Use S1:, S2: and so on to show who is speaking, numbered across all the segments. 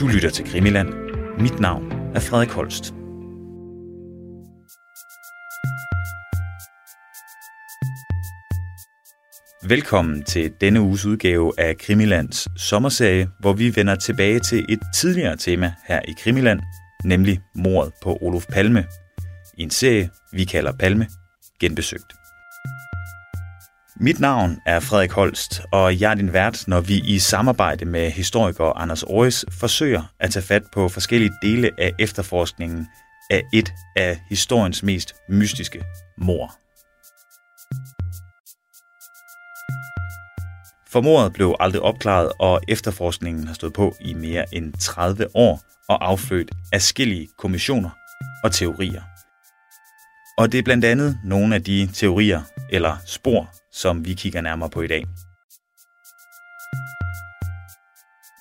S1: Du lytter til Krimiland. Mit navn er Frederik Holst. Velkommen til denne uges udgave af Krimilands sommerserie, hvor vi vender tilbage til et tidligere tema her i Krimiland, nemlig mordet på Olof Palme. I en serie, vi kalder Palme Genbesøgt. Mit navn er Frederik Holst, og jeg er din vært, når vi i samarbejde med historiker Anders Aarhus forsøger at tage fat på forskellige dele af efterforskningen af et af historiens mest mystiske mor. For mordet blev aldrig opklaret, og efterforskningen har stået på i mere end 30 år og affødt afskillige kommissioner og teorier. Og det er blandt andet nogle af de teorier eller spor, som vi kigger nærmere på i dag.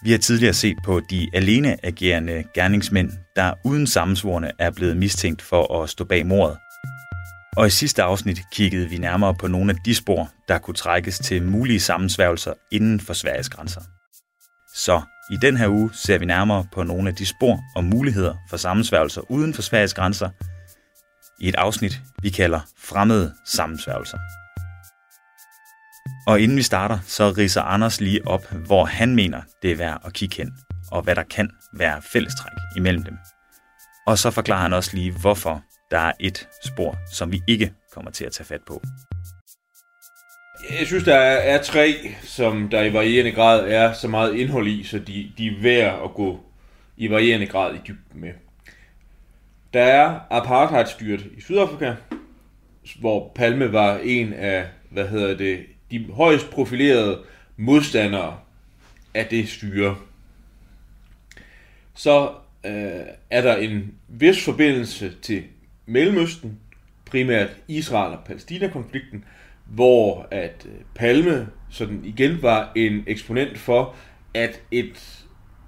S1: Vi har tidligere set på de alene agerende gerningsmænd, der uden sammensvorene er blevet mistænkt for at stå bag mordet. Og i sidste afsnit kiggede vi nærmere på nogle af de spor, der kunne trækkes til mulige sammensværgelser inden for Sveriges grænser. Så i den her uge ser vi nærmere på nogle af de spor og muligheder for sammensværgelser uden for Sveriges grænser i et afsnit, vi kalder Fremmede sammensværgelser. Og inden vi starter, så riser Anders lige op, hvor han mener, det er værd at kigge hen, og hvad der kan være fællestræk imellem dem. Og så forklarer han også lige, hvorfor der er et spor, som vi ikke kommer til at tage fat på.
S2: Jeg synes, der er, tre, som der i varierende grad er så meget indhold i, så de, de er værd at gå i varierende grad i dybden med. Der er apartheidstyret i Sydafrika, hvor Palme var en af, hvad hedder det, de højst profilerede modstandere af det styre. Så øh, er der en vis forbindelse til Mellemøsten, primært Israel og Palæstina-konflikten, hvor at øh, Palme sådan igen var en eksponent for, at et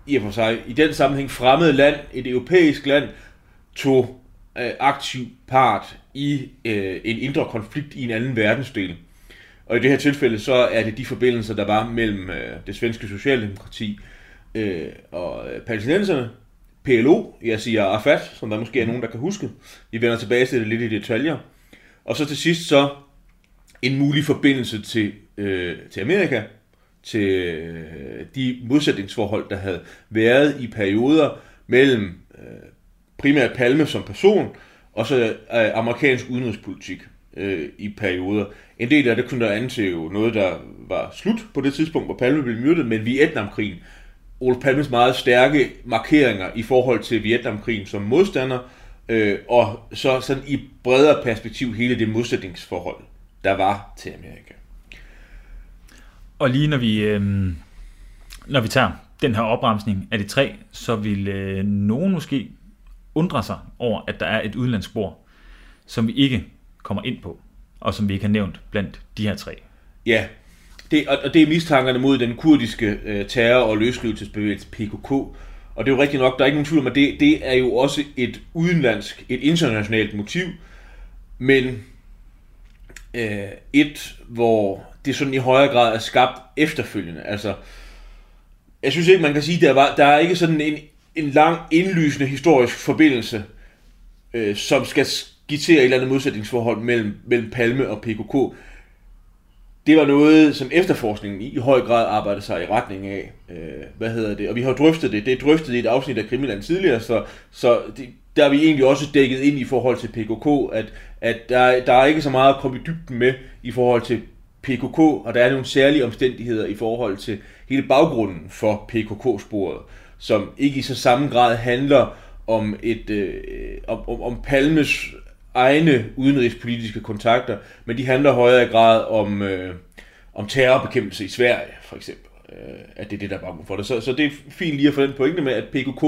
S2: i og for sig i den sammenhæng fremmed land, et europæisk land, tog øh, aktiv part i øh, en indre konflikt i en anden verdensdel. Og i det her tilfælde, så er det de forbindelser, der var mellem øh, det svenske socialdemokrati øh, og øh, palæstinenserne, PLO, jeg siger Arafat, som der måske er nogen, der kan huske. Vi vender tilbage til det lidt i detaljer. Og så til sidst så en mulig forbindelse til, øh, til Amerika, til øh, de modsætningsforhold, der havde været i perioder mellem øh, primært Palme som person, og så øh, amerikansk udenrigspolitik øh, i perioder. En del af det kunne der anse jo noget, der var slut på det tidspunkt, hvor Palme blev myrdet, men Vietnamkrigen, Olof Palmes meget stærke markeringer i forhold til Vietnamkrigen som modstander, øh, og så sådan i bredere perspektiv hele det modsætningsforhold, der var til Amerika.
S3: Og lige når vi, øh, når vi tager den her opremsning af de tre, så vil øh, nogen måske undre sig over, at der er et udlandsspor, som vi ikke kommer ind på, og som vi ikke har nævnt blandt de her tre.
S2: Ja, det, og det er mistankerne mod den kurdiske øh, terror- og løsrivelsesbevægelse PKK. Og det er jo rigtigt nok, der er ikke nogen tvivl om, at det, det er jo også et udenlandsk, et internationalt motiv, men øh, et, hvor det sådan i højere grad er skabt efterfølgende. Altså, jeg synes ikke, man kan sige, at der, var, der er ikke sådan en, en lang, indlysende historisk forbindelse, øh, som skal skitsere et eller andet modsætningsforhold mellem, mellem Palme og PKK. Det var noget, som efterforskningen i høj grad arbejdede sig i retning af. Øh, hvad hedder det? Og vi har drøftet det. Det er drøftet i et afsnit af Krimiland tidligere, så, så det, der er vi egentlig også dækket ind i forhold til PKK, at, at der, der er ikke så meget at komme i dybden med i forhold til PKK, og der er nogle særlige omstændigheder i forhold til hele baggrunden for PKK-sporet, som ikke i så samme grad handler om et øh, om, om Palmes egne udenrigspolitiske kontakter, men de handler højere grad om, øh, om terrorbekæmpelse i Sverige, for eksempel. Øh, at det er det, der er baggrunden for det. Så, så det er fint lige at få den pointe med, at PKK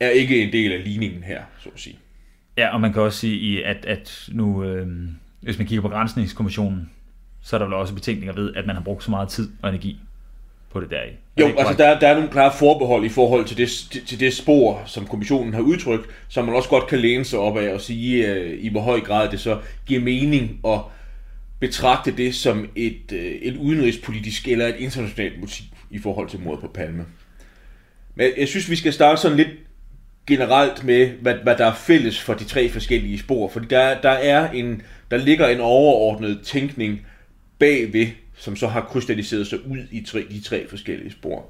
S2: er ikke en del af ligningen her, så at sige.
S3: Ja, og man kan også sige, at, at nu, øh, hvis man kigger på Grænsningskommissionen, så er der vel også betænkninger ved, at man har brugt så meget tid og energi på det der.
S2: Jo, altså der, der er nogle klare forbehold i forhold til det, til det spor, som kommissionen har udtrykt, som man også godt kan læne sig op af og sige, uh, i hvor høj grad det så giver mening at betragte det som et, uh, et udenrigspolitisk eller et internationalt motiv i forhold til mordet på Palme. Men jeg synes, vi skal starte sådan lidt generelt med, hvad, hvad der er fælles for de tre forskellige spor. Fordi der, der, er en, der ligger en overordnet tænkning bagved, som så har krystalliseret sig ud i tre, de tre forskellige spor.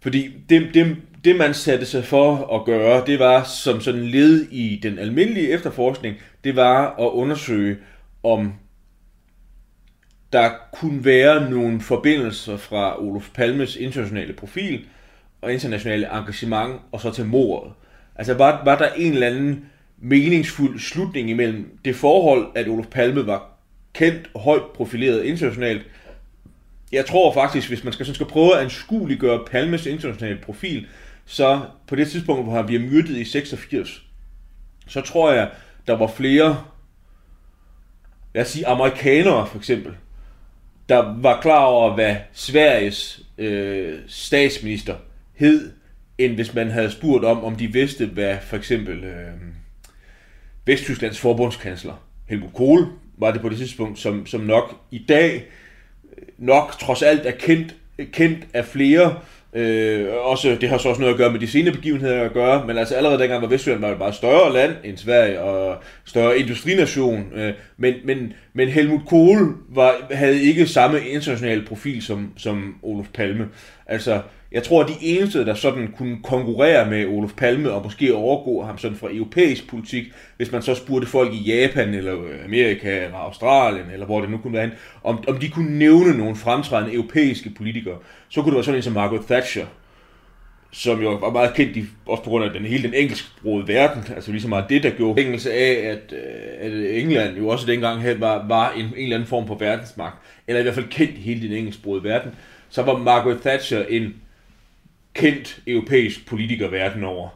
S2: Fordi det, det, det, man satte sig for at gøre, det var som sådan led i den almindelige efterforskning, det var at undersøge, om der kunne være nogle forbindelser fra Olof Palmes internationale profil og internationale engagement og så til mordet. Altså var, var der en eller anden meningsfuld slutning imellem det forhold, at Olof Palme var kendt højt profileret internationalt. Jeg tror faktisk, hvis man skal, skal prøve at anskueliggøre Palmes internationale profil, så på det tidspunkt, hvor han bliver myrdet i 86, så tror jeg, der var flere, lad os sige amerikanere for eksempel, der var klar over, hvad Sveriges øh, statsminister hed, end hvis man havde spurgt om, om de vidste, hvad for eksempel øh, Vesttysklands forbundskansler Helmut Kohl var det på det tidspunkt, som, som nok i dag nok trods alt er kendt, kendt af flere, Øh, også, det har så også noget at gøre med de senere begivenheder at gøre, men altså allerede dengang var Vestjylland var et meget større land end Sverige og større industrination. Øh, men, men, men Helmut Kohl var, havde ikke samme internationale profil som, som Olof Palme. Altså, jeg tror, at de eneste, der sådan kunne konkurrere med Olof Palme og måske overgå ham sådan fra europæisk politik, hvis man så spurgte folk i Japan eller Amerika eller Australien eller hvor det nu kunne være, om, om de kunne nævne nogle fremtrædende europæiske politikere, så kunne det være sådan en som Margaret Thatcher, som jo var meget kendt, i, også på grund af den hele den engelsksprogede verden, altså ligesom meget det, der gjorde engelsk af, at, øh, at England jo også dengang var, var en, en eller anden form for verdensmagt, eller i hvert fald kendt i hele den engelsksprogede verden, så var Margaret Thatcher en kendt europæisk politiker verden over.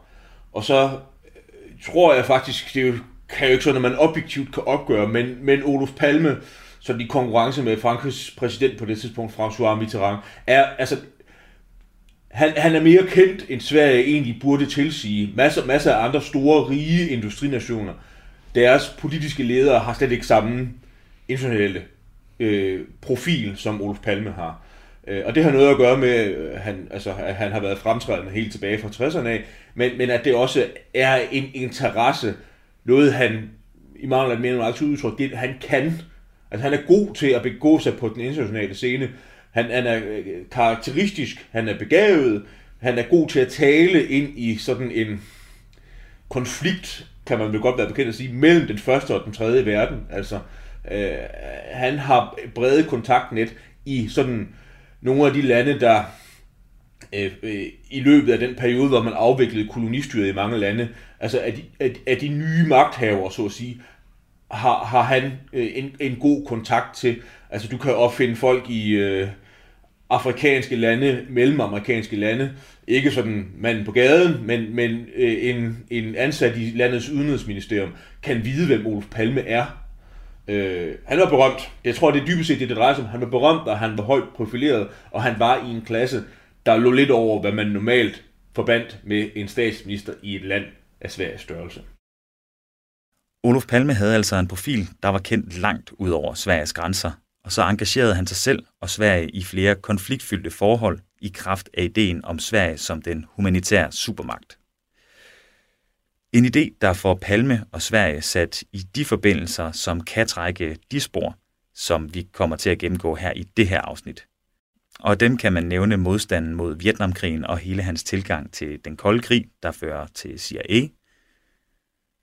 S2: Og så øh, tror jeg faktisk, det kan jo ikke sådan, at man objektivt kan opgøre, men, men Olof Palme, så i konkurrence med Frankrigs præsident på det tidspunkt, François Mitterrand, er, altså, han, han er mere kendt, end Sverige egentlig burde tilsige. Masser, masser af andre store, rige industrinationer, deres politiske ledere har slet ikke samme internationale øh, profil, som Olof Palme har. Øh, og det har noget at gøre med, at han, altså, at han har været fremtrædende helt tilbage fra 60'erne af, men, men at det også er en interesse, noget han, i mangel af mere end aktivt udtryk, det han kan. Altså han er god til at begå sig på den internationale scene. Han, han er øh, karakteristisk, han er begavet, han er god til at tale ind i sådan en konflikt, kan man vel godt være bekendt at sige, mellem den første og den tredje verden. Altså, øh, han har brede kontaktnet i sådan nogle af de lande, der øh, øh, i løbet af den periode, hvor man afviklede kolonistyret i mange lande, altså af de, af, af de nye magthavere, så at sige, har, har han øh, en, en god kontakt til. Altså du kan opfinde folk i øh, afrikanske lande, mellemamerikanske lande, ikke sådan manden på gaden, men, men øh, en, en ansat i landets udenrigsministerium. Kan vide, hvem Olof Palme er, Øh, han var berømt. Jeg tror, det er dybest set det, det drejer sig om. Han var berømt, og han var højt profileret, og han var i en klasse, der lå lidt over, hvad man normalt forbandt med en statsminister i et land af Sveriges størrelse.
S1: Olof Palme havde altså en profil, der var kendt langt ud over Sveriges grænser, og så engagerede han sig selv og Sverige i flere konfliktfyldte forhold i kraft af ideen om Sverige som den humanitære supermagt. En idé, der får Palme og Sverige sat i de forbindelser, som kan trække de spor, som vi kommer til at gennemgå her i det her afsnit. Og dem kan man nævne modstanden mod Vietnamkrigen og hele hans tilgang til den kolde krig, der fører til CIA.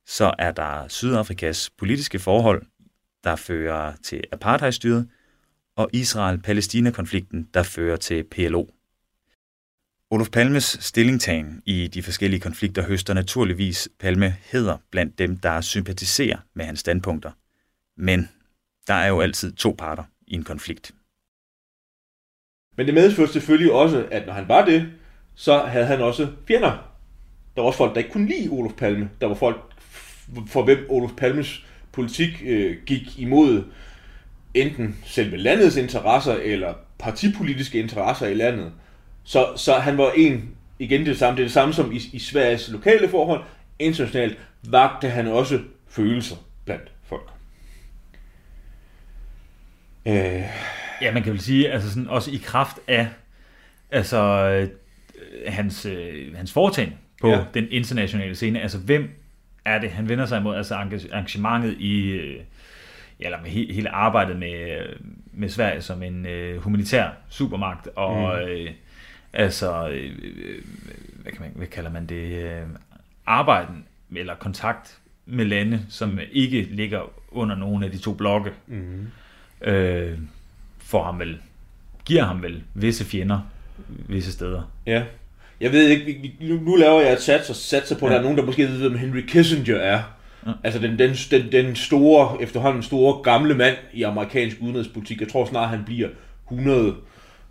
S1: Så er der Sydafrikas politiske forhold, der fører til apartheidstyret, og Israel-Palæstina-konflikten, der fører til PLO. Olof Palmes stillingtagen i de forskellige konflikter høster naturligvis Palme hedder blandt dem, der sympatiserer med hans standpunkter. Men der er jo altid to parter i en konflikt.
S2: Men det medførte selvfølgelig også, at når han var det, så havde han også fjender. Der var også folk, der ikke kunne lide Olof Palme. Der var folk, for hvem Olof Palmes politik øh, gik imod enten selve landets interesser eller partipolitiske interesser i landet. Så, så han var en, igen det samme, det er det samme som i, i Sveriges lokale forhold, internationalt vagte han også følelser blandt folk.
S3: Øh. Ja, man kan vel sige, altså sådan, også i kraft af, altså hans, øh, hans foretagende på
S2: Ja.
S3: den internationale scene. Altså, hvem er det, han vender sig imod? Altså, engagementet i, øh, ja, eller med he, hele arbejdet med, øh, med Sverige som en øh, humanitær supermagt, og mm. øh, altså, øh, øh, hvad, kan man, hvad kalder man det, øh, arbejden eller kontakt med lande, som ikke ligger under nogen af de to blokke,
S2: Mm.
S3: øh, får ham vel, giver ham vel visse fjender visse steder.
S2: Ja. Jeg ved ikke, nu, nu laver jeg et sats og satser på, at der er nogen, der måske ved, hvem Henry Kissinger er.
S3: Ja.
S2: Altså den, den, den, den store, efterhånden store gamle mand i amerikansk udenrigspolitik. Jeg tror snart, han bliver 100.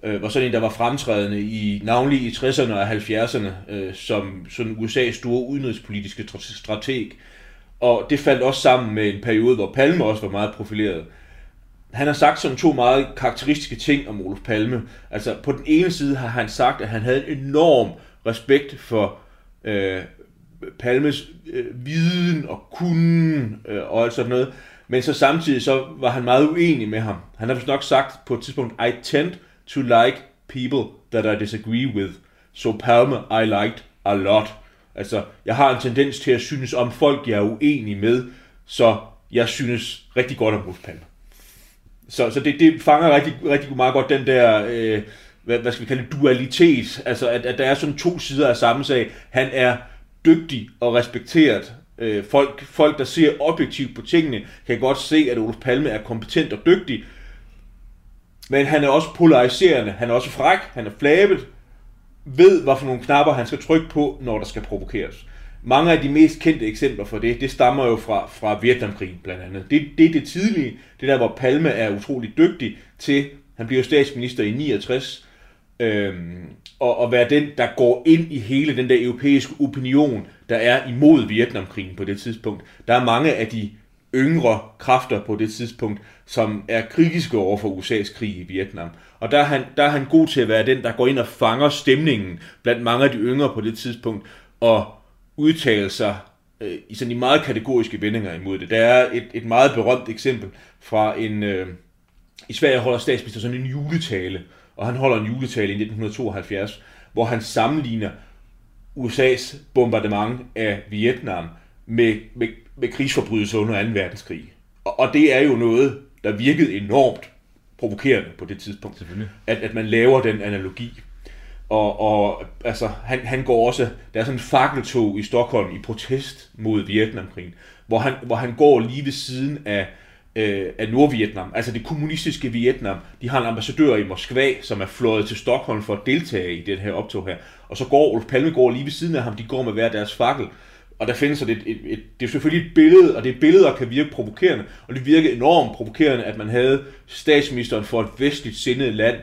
S2: Øh, var sådan en, der var fremtrædende i navnlig i 60'erne og 70'erne, øh, som sådan USA's store udenrigspolitiske strateg. Og det faldt også sammen med en periode, hvor Palme også var meget profileret. Han har sagt sådan to meget karakteristiske ting om Olof Palme. Altså på den ene side har han sagt, at han havde en enorm respekt for øh, Palmes øh, viden og kunden øh, og alt sådan noget. Men så samtidig så var han meget uenig med ham. Han har vist nok sagt på et tidspunkt, I tend to like people that I disagree with. So Palme I liked a lot. Altså, jeg har en tendens til at synes om folk, jeg er uenig med, så jeg synes rigtig godt om Bruce Palme. Så, så det, det fanger rigtig, rigtig meget godt den der, øh, hvad, hvad skal vi kalde det, dualitet. Altså, at, at der er sådan to sider af samme sag. Han er dygtig og respekteret. Øh, folk, folk, der ser objektivt på tingene, kan godt se, at Olof Palme er kompetent og dygtig. Men han er også polariserende. Han er også fræk. Han er flabet. Ved, hvad for nogle knapper han skal trykke på, når der skal provokeres. Mange af de mest kendte eksempler for det, det stammer jo fra, fra Vietnamkrigen blandt andet. Det, det det tidlige, det der, hvor Palme er utrolig dygtig til, han bliver statsminister i 69, øhm, og, og være den, der går ind i hele den der europæiske opinion, der er imod Vietnamkrigen på det tidspunkt. Der er mange af de yngre kræfter på det tidspunkt, som er kritiske over for USA's krig i Vietnam. Og der er, han, der er han god til at være den, der går ind og fanger stemningen blandt mange af de yngre på det tidspunkt, og udtale sig øh, i sådan i meget kategoriske vendinger imod det. Der er et, et meget berømt eksempel fra en... Øh, I Sverige holder statsminister sådan en juletale, og han holder en juletale i 1972, hvor han sammenligner USA's bombardement af Vietnam med, med, med krigsforbrydelser under 2. verdenskrig. Og, og det er jo noget, der virkede enormt provokerende på det tidspunkt. At, at man laver den analogi. Og, og altså, han, han går også, der er sådan en fakkeltog i Stockholm i protest mod Vietnamkrigen, hvor han, hvor han går lige ved siden af, øh, af Nordvietnam, altså det kommunistiske Vietnam. De har en ambassadør i Moskva, som er fløjet til Stockholm for at deltage i den her optog her. Og så går Olof Palme går lige ved siden af ham, de går med hver deres fakkel. Og der findes et, et, et, et, det er selvfølgelig et billede, og det billeder kan virke provokerende, og det virker enormt provokerende, at man havde statsministeren for et vestligt sindet land,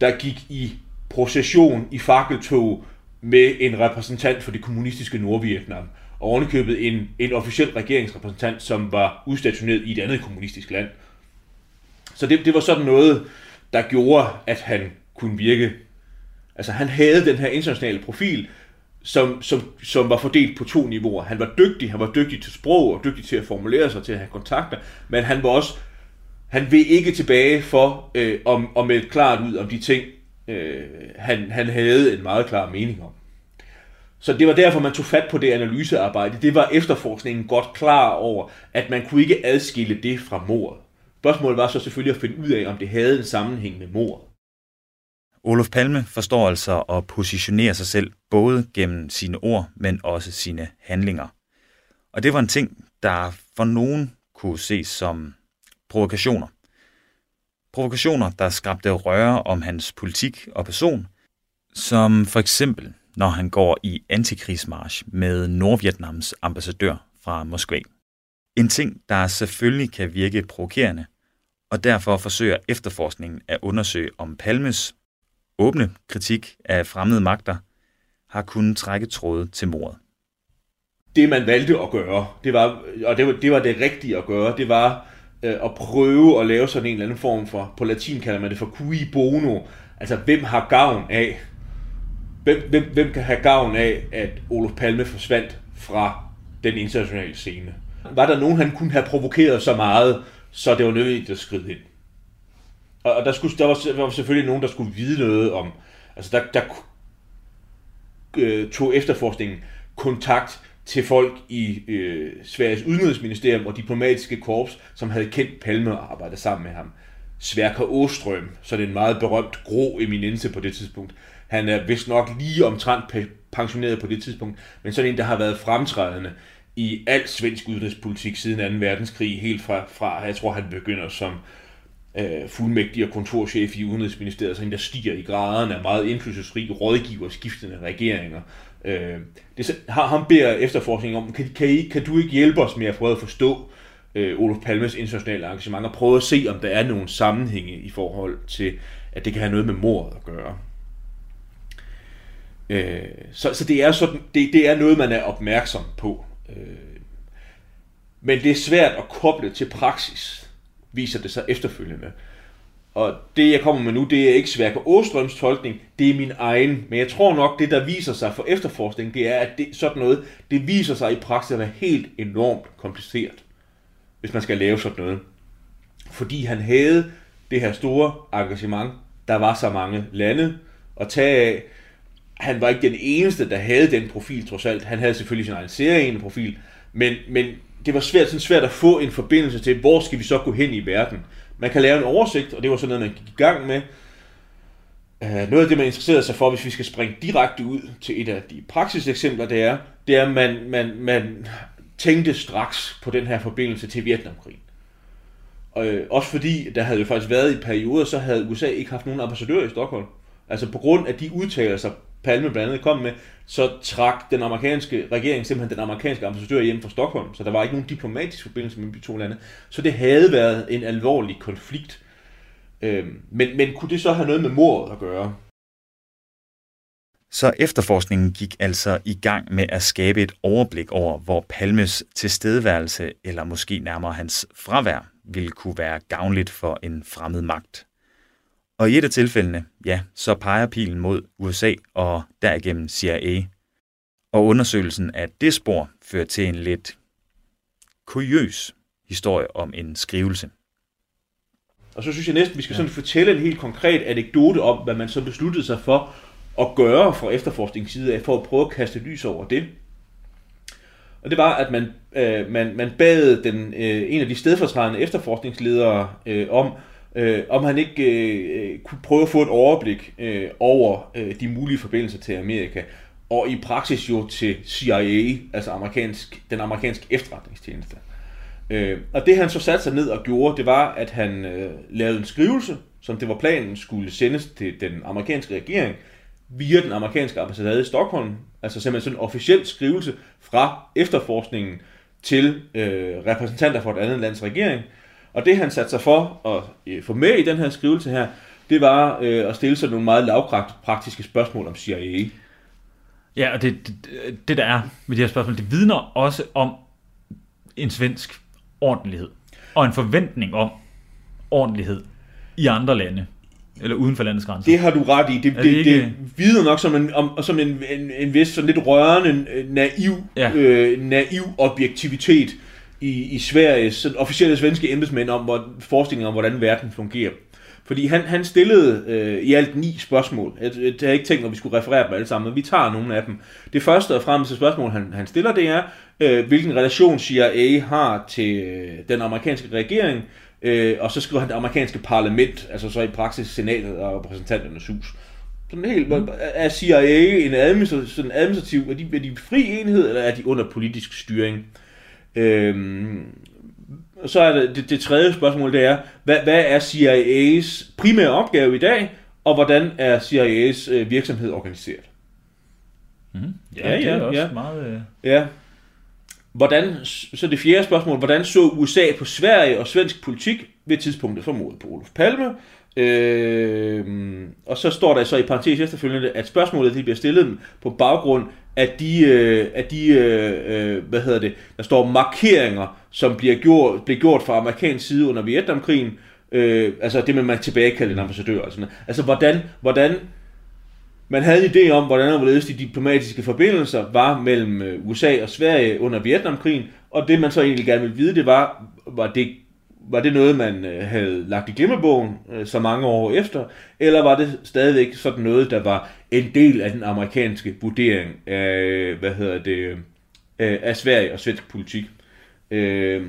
S2: der gik i procession i fakkeltog med en repræsentant for det kommunistiske Nordvietnam, og ovenikøbet en, en officiel regeringsrepræsentant, som var udstationeret i et andet kommunistisk land. Så det, det var sådan noget, der gjorde, at han kunne virke. Altså han havde den her internationale profil, som, som, som var fordelt på to niveauer. Han var dygtig, han var dygtig til sprog og dygtig til at formulere sig, til at have kontakter, men han var også, han vil ikke tilbage for øh, om, om et klart ud om de ting, øh, han, han havde en meget klar mening om. Så det var derfor, man tog fat på det analysearbejde. Det var efterforskningen godt klar over, at man kunne ikke adskille det fra mordet. Spørgsmålet var så selvfølgelig at finde ud af, om det havde en sammenhæng med mordet.
S1: Olof Palme forstår altså at positionere sig selv både gennem sine ord, men også sine handlinger. Og det var en ting, der for nogen kunne ses som provokationer. Provokationer, der skabte røre om hans politik og person, som for eksempel, når han går i antikrigsmarsch med Nordvietnams ambassadør fra Moskva. En ting, der selvfølgelig kan virke provokerende, og derfor forsøger efterforskningen at undersøge, om Palmes åbne kritik af fremmede magter har kunnet trække tråde til mordet.
S2: Det man valgte at gøre, det var, og det var, det var det rigtige at gøre, det var øh, at prøve at lave sådan en eller anden form for, på latin kalder man det for cui bono, altså hvem har gavn af, hvem, hvem, hvem kan have gavn af, at Olof Palme forsvandt fra den internationale scene. Var der nogen, han kunne have provokeret så meget, så det var nødvendigt at skride ind. Og, og der, skulle, der, var, der var selvfølgelig nogen, der skulle vide noget om, altså der, der, øh, tog efterforskningen kontakt til folk i øh, Sveriges udenrigsministerium og diplomatiske korps, som havde kendt Palme og arbejdet sammen med ham. Sverker Åstrøm, så det er en meget berømt grå eminence på det tidspunkt. Han er vist nok lige omtrent pensioneret på det tidspunkt, men sådan en, der har været fremtrædende i al svensk udenrigspolitik siden 2. verdenskrig, helt fra, fra jeg tror, han begynder som øh, fuldmægtig og kontorchef i Udenrigsministeriet, så en, der stiger i graderne af meget indflydelsesrig rådgiver skiftende regeringer. Øh, det, har, ham beder efterforskningen om, kan, kan, I, kan du ikke hjælpe os med at prøve at forstå øh, Olof Palmes internationale engagement, og prøve at se, om der er nogle sammenhænge i forhold til, at det kan have noget med mordet at gøre. Øh, så, så det er sådan, det, det er noget, man er opmærksom på. Øh, men det er svært at koble til praksis, viser det sig efterfølgende. Og det, jeg kommer med nu, det er ikke Sværke Åstrøms tolkning, det er min egen. Men jeg tror nok, det der viser sig for efterforskning, det er, at det, sådan noget, det viser sig i praksis at være helt enormt kompliceret, hvis man skal lave sådan noget. Fordi han havde det her store engagement, der var så mange lande at tage af. Han var ikke den eneste, der havde den profil trods alt. Han havde selvfølgelig sin egen serie profil, men, men det var svært, sådan svært at få en forbindelse til, hvor skal vi så gå hen i verden. Man kan lave en oversigt, og det var sådan noget, man gik i gang med. Uh, noget af det, man interesserede sig for, hvis vi skal springe direkte ud til et af de praksiseksempler, det er, det er, at man, man, man tænkte straks på den her forbindelse til Vietnamkrigen. Og, øh, også fordi, der havde jo faktisk været i perioder, så havde USA ikke haft nogen ambassadør i Stockholm. Altså på grund af de udtalelser, Palme blandt andet kom med, så trak den amerikanske regering simpelthen den amerikanske ambassadør hjem fra Stockholm, så der var ikke nogen diplomatisk forbindelse mellem de to lande. Så det havde været en alvorlig konflikt. Øhm, men, men kunne det så have noget med mordet at gøre?
S1: Så efterforskningen gik altså i gang med at skabe et overblik over, hvor Palmes tilstedeværelse, eller måske nærmere hans fravær, ville kunne være gavnligt for en fremmed magt. Og i et af tilfældene, ja, så peger pilen mod USA og derigennem CIA. Og undersøgelsen af det spor fører til en lidt kuriøs historie om en skrivelse.
S2: Og så synes jeg næsten, vi skal sådan fortælle en helt konkret anekdote om, hvad man så besluttede sig for at gøre fra efterforskningens side af, for at prøve at kaste lys over det. Og det var, at man, øh, man, man bad den, øh, en af de stedfortrædende efterforskningsledere øh, om øh, om han ikke øh, øh, kunne prøve at få et overblik øh, over øh, de mulige forbindelser til Amerika, og i praksis jo til CIA, altså amerikansk, den amerikanske efterretningstjeneste. Øh, og det han så satte sig ned og gjorde, det var, at han øh, lavede en skrivelse, som det var planen skulle sendes til den amerikanske regering, via den amerikanske ambassade i Stockholm, altså simpelthen sådan en officiel skrivelse fra efterforskningen til øh, repræsentanter for et andet lands regering, og det han satte sig for at øh, få med i den her skrivelse her, det var øh, at stille sig nogle meget lavpraktiske spørgsmål om CIA.
S3: Ja, og det, det, det der er med de her spørgsmål, det vidner også om en svensk ordentlighed. Og en forventning om ordentlighed i andre lande. Eller uden for landets grænser.
S2: Det har du ret i. Det, det, det, ikke... det vidner nok som en, om, som en, en, en vis sådan lidt rørende, naiv, ja. øh, naiv objektivitet i, i Sveriges officielle svenske embedsmænd om hvor, forskning om, hvordan verden fungerer. Fordi han, han stillede øh, i alt ni spørgsmål. Jeg, jeg, jeg har ikke tænkt, at vi skulle referere dem alle sammen, men vi tager nogle af dem. Det første og fremmeste spørgsmål, han, han stiller, det er, øh, hvilken relation CIA har til øh, den amerikanske regering, øh, og så skriver han det amerikanske parlament, altså så i praksis senatet og repræsentanternes hus. Sådan helt, mm. er CIA en administrativ, administrativ er, de, er de fri enhed, eller er de under politisk styring? Øhm, så er det, det, det tredje spørgsmål, det er, hvad, hvad er CIA's primære opgave i dag, og hvordan er CIA's øh, virksomhed organiseret?
S3: Mm. Ja, ja, det er også ja. meget... Øh...
S2: Ja. Hvordan, så det fjerde spørgsmål, hvordan så USA på Sverige og svensk politik ved tidspunktet for mordet på Olof Palme? Øh, og så står der så i parentes efterfølgende, at spørgsmålet de bliver stillet på baggrund at de, øh, at de øh, øh, hvad hedder det, der står markeringer, som bliver gjort, bliver gjort fra amerikansk side under Vietnamkrigen, øh, altså det med, at man tilbagekalder en ambassadør og sådan noget. Altså hvordan, hvordan man havde en idé om, hvordan og hvorledes de diplomatiske forbindelser var mellem øh, USA og Sverige under Vietnamkrigen, og det man så egentlig gerne ville vide, det var, var det var det noget, man øh, havde lagt i glemmebogen øh, så mange år efter, eller var det stadigvæk sådan noget, der var en del af den amerikanske vurdering af, hvad hedder det, øh, af Sverige og svensk politik? Øh,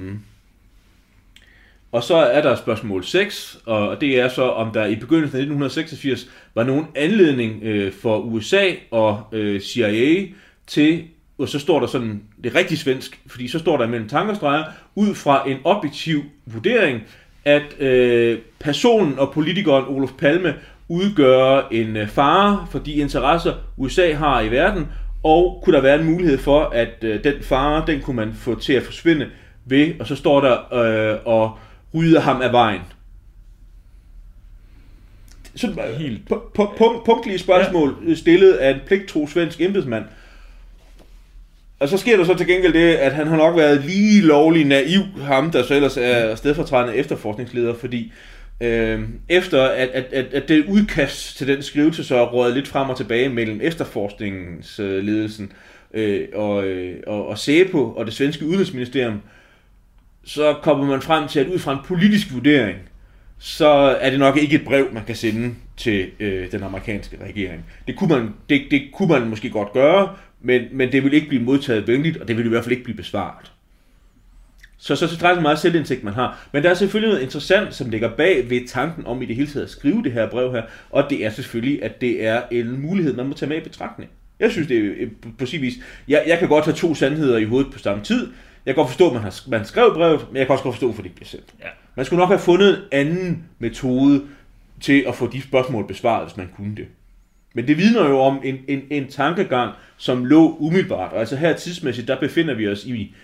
S2: og så er der spørgsmål 6, og det er så, om der i begyndelsen af 1986 var nogen anledning øh, for USA og øh, CIA til, og så står der sådan, det er rigtig svensk, fordi så står der mellem tankestreger, ud fra en objektiv vurdering, at øh, personen og politikeren Olof Palme udgør en øh, fare for de interesser, USA har i verden, og kunne der være en mulighed for, at øh, den fare, den kunne man få til at forsvinde ved, og så står der, øh, og rydde ham af vejen. Sådan, Helt. På, punkt, punktlige spørgsmål ja. stillet af en pligtro svensk embedsmand. Og så sker der så til gengæld det, at han har nok været lige lovlig naiv, ham der så ellers er stedfortrædende efterforskningsleder, fordi øh, efter at, at, at, at det udkast til den skrivelse så er lidt frem og tilbage mellem efterforskningsledelsen øh, og, øh, og, og SEPO og det svenske udenrigsministerium, så kommer man frem til, at ud fra en politisk vurdering, så er det nok ikke et brev, man kan sende til øh, den amerikanske regering. Det kunne, man, det, det kunne man måske godt gøre, men, men det vil ikke blive modtaget venligt, og det vil i hvert fald ikke blive besvaret. Så, så, så drejer det meget selvindsigt, man har. Men der er selvfølgelig noget interessant, som ligger bag ved tanken om i det hele taget at skrive det her brev her, og det er selvfølgelig, at det er en mulighed, man må tage med i betragtning. Jeg synes, det er øh, på sin vis... Jeg, jeg kan godt have to sandheder i hovedet på samme tid. Jeg kan godt forstå, at man, har, man skrev brevet, men jeg kan også godt forstå, at det bliver sendt. Ja. Man skulle nok have fundet en anden metode til at få de spørgsmål besvaret, hvis man kunne det. Men det vidner jo om en, en, en tankegang, som lå umiddelbart. Og altså her tidsmæssigt, der befinder vi os i,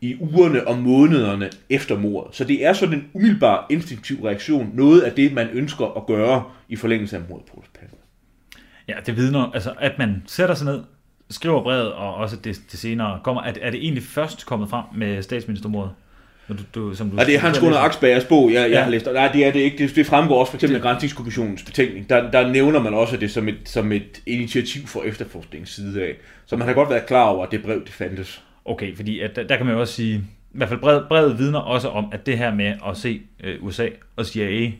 S2: i ugerne og månederne efter mordet. Så det er sådan en umiddelbar instinktiv reaktion, noget af det, man ønsker at gøre i forlængelse af mordet på.
S3: Ja, det vidner, altså at man sætter sig ned, skriver brevet, og også det, det senere kommer. Er, er det egentlig først kommet frem med statsministermordet?
S2: Du, du, som du ja, det er Hans Gunnar Aksbergers bog, jeg, jeg ja. har læst. Nej, det er det ikke. Det, det fremgår også for eksempel af Grænsningskommissionens betænkning. Der, der nævner man også det som et, som et initiativ for efterforskningens side af. Så man har godt været klar over, at det brev, det fandtes.
S3: Okay, fordi at, der kan man jo også sige, i hvert fald brevet, brevet vidner også om, at det her med at se øh, USA og CIA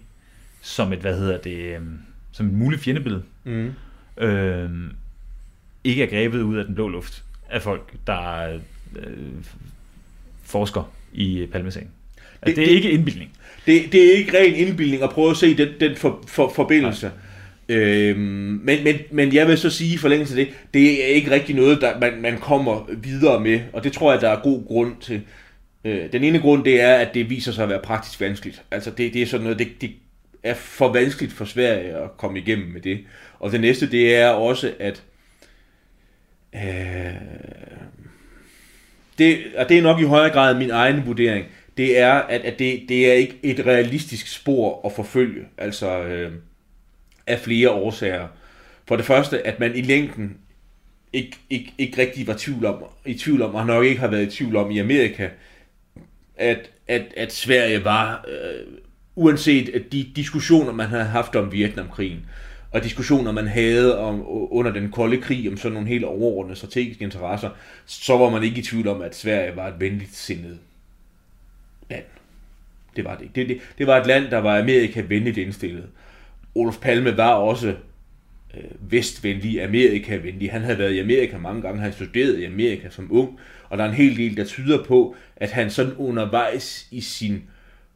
S3: som et, hvad hedder det, øh, som et muligt fjendebillede, mm. øh, ikke er grebet ud af den blå luft af folk, der øh, forsker i Palmesagen. Altså, det, det er det, ikke indbildning.
S2: Det, det er ikke ren indbildning at prøve at se den, den for, for, forbindelse. Øhm, men, men, men jeg vil så sige i forlængelse af det, det er ikke rigtig noget, der man, man kommer videre med, og det tror jeg, der er god grund til. Øh, den ene grund, det er, at det viser sig at være praktisk vanskeligt. Altså det, det er sådan noget, det, det er for vanskeligt for Sverige at komme igennem med det. Og det næste, det er også, at Øh, det, og det er nok i højere grad min egen vurdering, det er, at, at det, det er ikke et realistisk spor at forfølge, altså øh, af flere årsager. For det første, at man i længden ikke, ikke, ikke rigtig var tvivl om, i tvivl om, og nok ikke har været i tvivl om i Amerika, at, at, at Sverige var, øh, uanset de diskussioner, man havde haft om Vietnamkrigen, og diskussioner, man havde om, under den kolde krig om sådan nogle helt overordnede strategiske interesser, så var man ikke i tvivl om, at Sverige var et venligt sindet land. Det var det ikke. Det, det, det var et land, der var Amerika venligt indstillet. Olof Palme var også øh, vestvenlig, Amerika-venlig. Han havde været i Amerika mange gange, han studerede i Amerika som ung, og der er en hel del, der tyder på, at han sådan undervejs i sin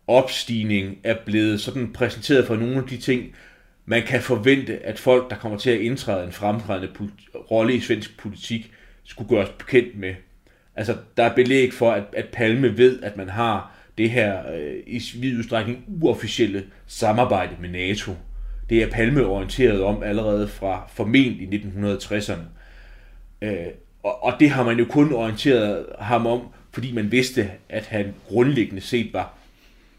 S2: opstigning er blevet sådan præsenteret for nogle af de ting, man kan forvente, at folk, der kommer til at indtræde en fremtrædende rolle i svensk politik, skulle gøres bekendt med. Altså, der er belæg for, at, at Palme ved, at man har det her øh, i vid udstrækning uofficielle samarbejde med NATO. Det er Palme orienteret om allerede fra formentlig 1960'erne. Øh, og, og det har man jo kun orienteret ham om, fordi man vidste, at han grundlæggende set var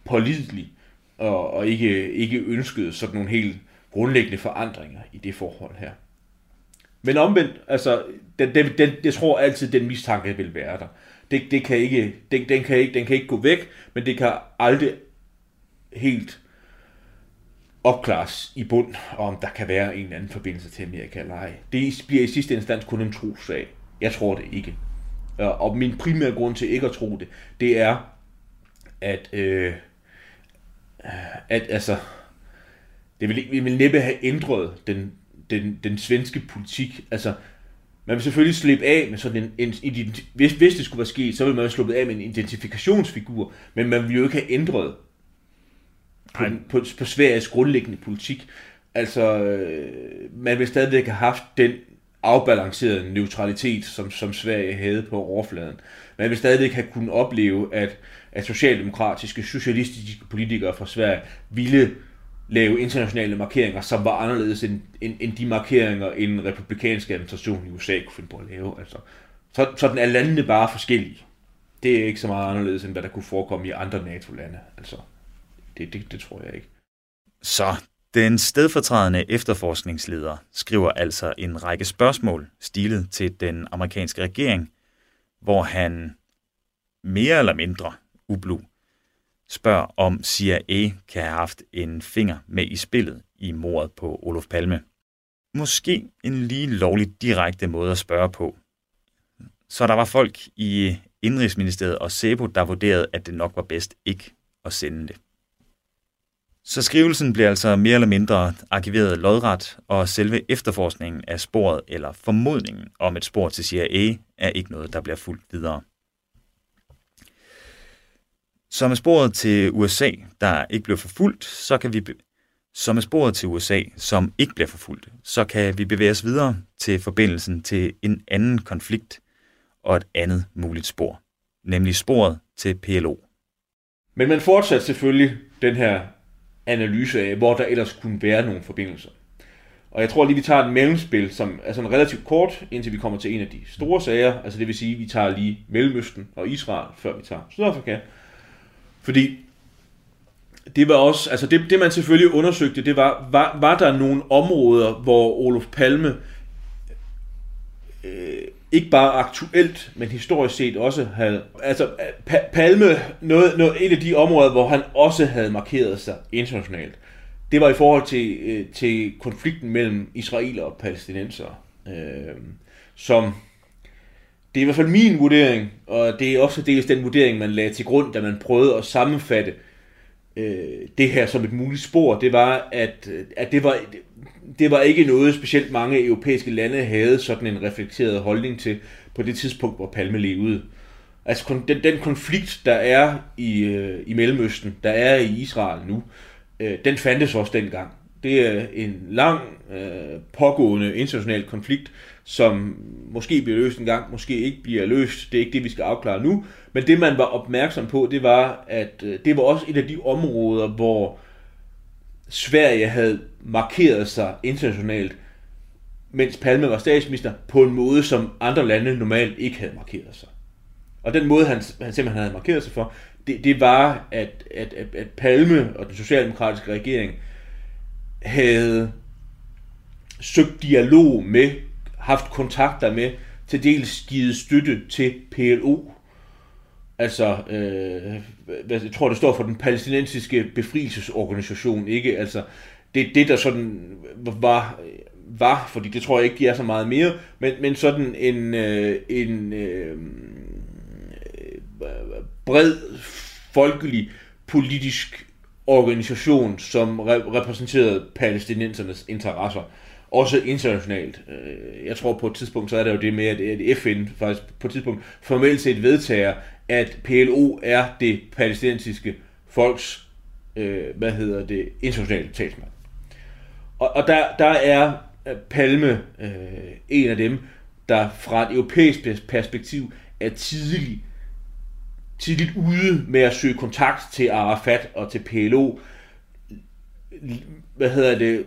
S2: pålidelig og, og ikke, ikke ønskede sådan nogle helt grundlæggende forandringer i det forhold her. Men omvendt, altså, den, den, den, jeg tror altid, den mistanke vil være der. Det, det kan ikke, den, den, kan ikke, den kan ikke gå væk, men det kan aldrig helt opklares i bund, om der kan være en eller anden forbindelse til Amerika eller ej. Det bliver i sidste instans kun en trosag. Jeg tror det ikke. Og min primære grund til ikke at tro det, det er, at øh, at altså, det vil, vi vil næppe have ændret den, den, den svenske politik. Altså, man vil selvfølgelig slippe af med sådan en, en hvis, hvis det skulle være sket, så vil man jo sluppet af med en identifikationsfigur, men man vil jo ikke have ændret på, på, på Sveriges grundlæggende politik. Altså, øh, man vil stadigvæk have haft den afbalancerede neutralitet, som, som Sverige havde på overfladen. Man vil stadigvæk have kunnet opleve, at, at socialdemokratiske, socialistiske politikere fra Sverige ville lave internationale markeringer, som var anderledes end, end, end de markeringer, en republikansk administration i USA kunne finde på at lave. Altså, så, sådan er landene bare forskellige. Det er ikke så meget anderledes, end hvad der kunne forekomme i andre NATO-lande. Altså, det, det, det tror jeg ikke.
S1: Så den stedfortrædende efterforskningsleder skriver altså en række spørgsmål stilet til den amerikanske regering, hvor han mere eller mindre ublu spørger, om CIA kan have haft en finger med i spillet i mordet på Olof Palme. Måske en lige lovlig direkte måde at spørge på. Så der var folk i Indrigsministeriet og SEBO, der vurderede, at det nok var bedst ikke at sende det. Så skrivelsen bliver altså mere eller mindre arkiveret lodret, og selve efterforskningen af sporet eller formodningen om et spor til CIA er ikke noget, der bliver fuldt videre. Så med sporet til USA, der ikke bliver forfulgt, så kan vi så med sporet til USA, som ikke bliver forfulgt, så kan vi bevæge os videre til forbindelsen til en anden konflikt og et andet muligt spor, nemlig sporet til PLO.
S2: Men man fortsatte selvfølgelig den her analyse af, hvor der ellers kunne være nogle forbindelser. Og jeg tror lige, vi tager et mellemspil, som er sådan relativt kort, indtil vi kommer til en af de store sager. Altså det vil sige, at vi tager lige Mellemøsten og Israel, før vi tager Sydafrika. Fordi det var også, altså det, det man selvfølgelig undersøgte, det var, var, var der nogle områder, hvor Olof Palme øh, ikke bare aktuelt, men historisk set også havde, altså pa- Palme, noget, noget, et af de områder, hvor han også havde markeret sig internationalt, det var i forhold til, øh, til konflikten mellem israeler og palæstinenser, øh, som det er i hvert fald min vurdering, og det er også dels den vurdering, man lagde til grund, da man prøvede at sammenfatte øh, det her som et muligt spor, det var, at, at det, var, det var ikke noget specielt mange europæiske lande havde sådan en reflekteret holdning til på det tidspunkt, hvor Palme levede. Altså den, den konflikt, der er i, øh, i Mellemøsten, der er i Israel nu, øh, den fandtes også dengang. Det er en lang, øh, pågående international konflikt, som måske bliver løst en gang, måske ikke bliver løst. Det er ikke det, vi skal afklare nu. Men det, man var opmærksom på, det var, at øh, det var også et af de områder, hvor Sverige havde markeret sig internationalt, mens Palme var statsminister, på en måde, som andre lande normalt ikke havde markeret sig. Og den måde, han, han simpelthen havde markeret sig for, det, det var, at, at, at, at Palme og den socialdemokratiske regering havde søgt dialog med, haft kontakter med, til dels givet støtte til PLO, altså, øh, jeg tror, det står for den palæstinensiske befrielsesorganisation, ikke? Altså, det det, der sådan var, var, fordi det tror jeg ikke, de er så meget mere, men, men sådan en, øh, en øh, bred, folkelig, politisk organisation, som re- repræsenterede palæstinensernes interesser. Også internationalt. Øh, jeg tror på et tidspunkt, så er der jo det med, at FN faktisk på et tidspunkt formelt set vedtager, at PLO er det palæstinensiske folks, øh, hvad hedder det, internationale talsmand. Og, og der, der er øh, Palme øh, en af dem, der fra et europæisk perspektiv er tidlig, tidligt ude med at søge kontakt til Arafat og til PLO. Hvad hedder det?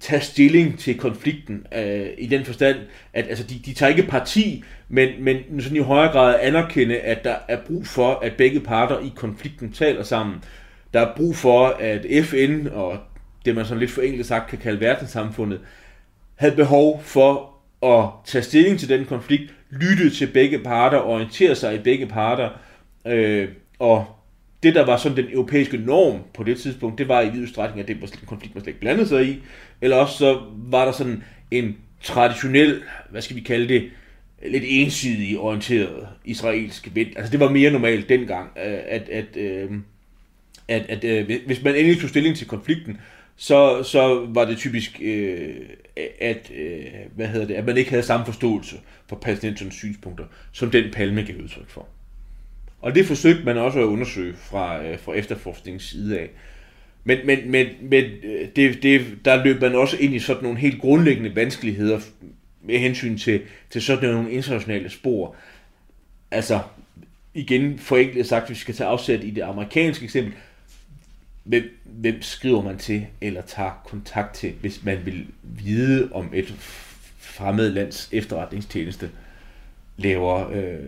S2: Tage stilling til konflikten øh, i den forstand, at altså, de, de tager ikke parti, men, men sådan i højere grad anerkende, at der er brug for, at begge parter i konflikten taler sammen. Der er brug for, at FN og det man sådan lidt forenklet sagt kan kalde verdenssamfundet, havde behov for at tage stilling til den konflikt, lytte til begge parter, orientere sig i begge parter, øh, og det, der var sådan den europæiske norm på det tidspunkt, det var i vid udstrækning, at det var en konflikt, man slet ikke blandede sig i. Eller også så var der sådan en traditionel, hvad skal vi kalde det, lidt ensidig orienteret israelsk vind. Altså det var mere normalt dengang, øh, at, at, øh, at, at, øh, at hvis man endelig tog stilling til konflikten, så, så var det typisk, øh, at, øh, hvad hedder det, at man ikke havde samme forståelse for palæstinensernes synspunkter, som den Palme gav udtryk for. Og det forsøgte man også at undersøge fra, øh, fra efterforskningens side af. Men, men, men, men øh, det, det, der løb man også ind i sådan nogle helt grundlæggende vanskeligheder med hensyn til, til sådan nogle internationale spor. Altså, igen forenklet sagt, hvis vi skal tage afsæt i det amerikanske eksempel, hvem, hvem skriver man til eller tager kontakt til, hvis man vil vide om et fremmed lands efterretningstjeneste laver, øh,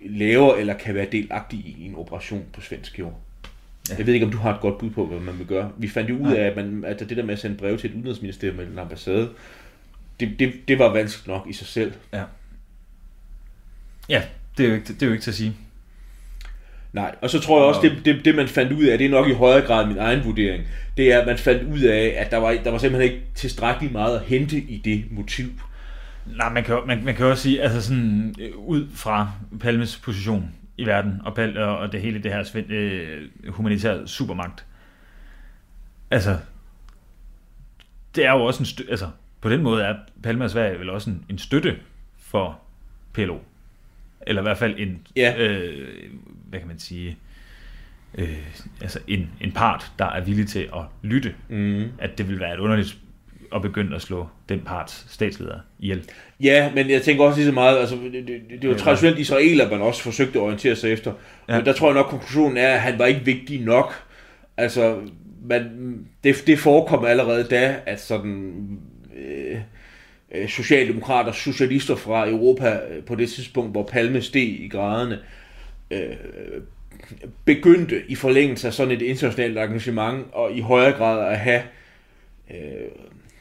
S2: laver eller kan være delagtig i en operation på svensk jord. Ja. Jeg ved ikke, om du har et godt bud på, hvad man vil gøre. Vi fandt jo ud af, at, man, at det der med at sende breve til et udenrigsministerium eller en ambassade, det, det, det var vanskeligt nok i sig selv.
S3: Ja, ja det, er jo ikke, det er jo ikke til at sige.
S2: Nej, og så tror jeg også, det, det, det man fandt ud af, det er nok i højere grad min egen vurdering, det er, at man fandt ud af, at der var, der var simpelthen ikke tilstrækkeligt meget at hente i det motiv.
S3: Nej, man kan, man, man kan også sige, altså sådan, øh, ud fra Palmes position i verden, og, Pal, og det hele det her øh, humanitære supermagt, altså, det er jo også en støtte, altså, på den måde er Palme og Sverige vel også en, en støtte for PLO. Eller i hvert fald en, ja. øh, hvad kan man sige, øh, altså en, en part, der er villig til at lytte. Mm. At det vil være et underligt at begynde at slå den parts statsleder ihjel.
S2: Ja, men jeg tænker også lige så meget, altså det, det, det er jo traditionelt israeler, man også forsøgte at orientere sig efter. Ja. Men der tror jeg nok, konklusionen er, at han var ikke vigtig nok. Altså, man, det, det forekom allerede da, at sådan øh, øh, socialdemokrater, socialister fra Europa øh, på det tidspunkt, hvor Palme steg i graderne, øh, begyndte i forlængelse af sådan et internationalt engagement og i højere grad at have, øh,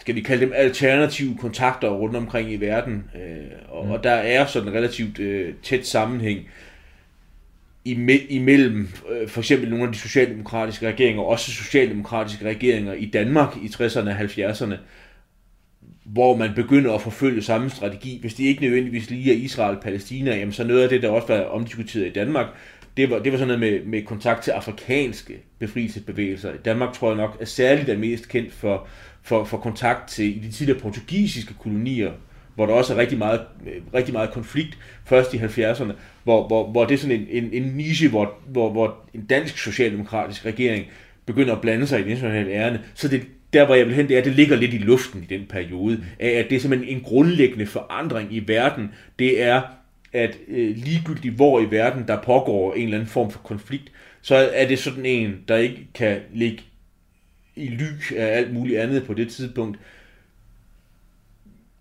S2: skal vi kalde dem alternative kontakter rundt omkring i verden. Øh, og, mm. og der er sådan en relativt øh, tæt sammenhæng imellem øh, for eksempel nogle af de socialdemokratiske regeringer, også socialdemokratiske regeringer i Danmark i 60'erne og 70'erne, hvor man begynder at forfølge samme strategi. Hvis det ikke nødvendigvis lige er Israel og Palæstina, jamen så noget af det, der også var omdiskuteret i Danmark, det var, det var sådan noget med, med kontakt til afrikanske befrielsesbevægelser. Danmark tror jeg nok er særligt er mest kendt for, for, for kontakt til de tidligere portugisiske kolonier, hvor der også er rigtig meget, rigtig meget konflikt, først i 70'erne, hvor, hvor, hvor det er sådan en, en, en niche, hvor, hvor, hvor en dansk socialdemokratisk regering begynder at blande sig i den internationale ærende. Så det, der hvor jeg vil hen, det er, at det ligger lidt i luften i den periode, af at det er simpelthen en grundlæggende forandring i verden. Det er, at øh, ligegyldigt hvor i verden der pågår en eller anden form for konflikt, så er det sådan en, der ikke kan ligge i ly af alt muligt andet på det tidspunkt.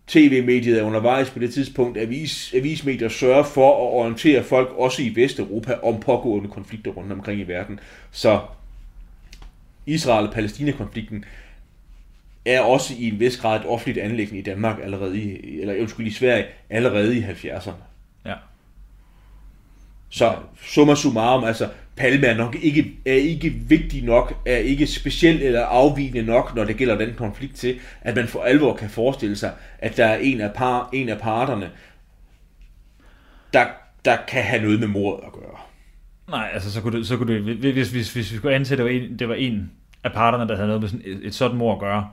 S2: TV-mediet er undervejs på det tidspunkt. Avis, avismedier sørger for at orientere folk, også i Vesteuropa, om pågående konflikter rundt omkring i verden. Så Israel-Palæstina-konflikten er også i en vis grad et offentligt anlæggende i Danmark allerede i, eller undskyld, i Sverige allerede i 70'erne.
S3: Ja.
S2: Så summa summarum, altså Palme er nok ikke, er ikke vigtig nok, er ikke speciel eller afvigende nok, når det gælder den konflikt til, at man for alvor kan forestille sig, at der er en af, par, en af parterne, der, der kan have noget med mordet at gøre.
S3: Nej, altså så kunne det, så kunne det hvis, hvis, hvis vi skulle ansætte, at det var en, det var en af parterne, der havde noget med sådan et, et sådan mord at gøre,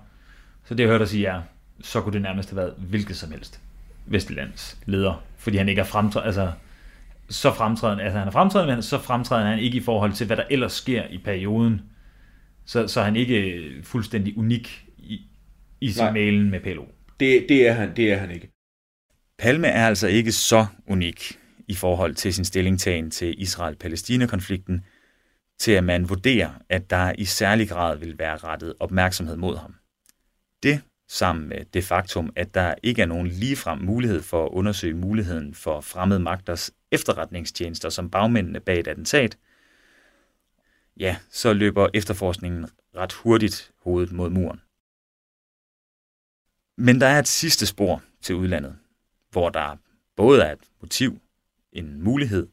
S3: så det jeg hørte dig sige ja, så kunne det nærmest have været hvilket som helst Vestlands leder, fordi han ikke er fremtrædende, altså så fremtrædende, altså han er fremtrædende, men så fremtrædende han ikke i forhold til, hvad der ellers sker i perioden. Så, så er han ikke fuldstændig unik i, i sin mailen med PLO.
S2: Det, det, er han, det er han ikke.
S1: Palme er altså ikke så unik i forhold til sin stillingtagen til Israel-Palæstina-konflikten, til at man vurderer, at der i særlig grad vil være rettet opmærksomhed mod ham. Det sammen med det faktum, at der ikke er nogen ligefrem mulighed for at undersøge muligheden for fremmede magters efterretningstjenester som bagmændene bag et attentat, ja, så løber efterforskningen ret hurtigt hovedet mod muren. Men der er et sidste spor til udlandet, hvor der både er et motiv, en mulighed,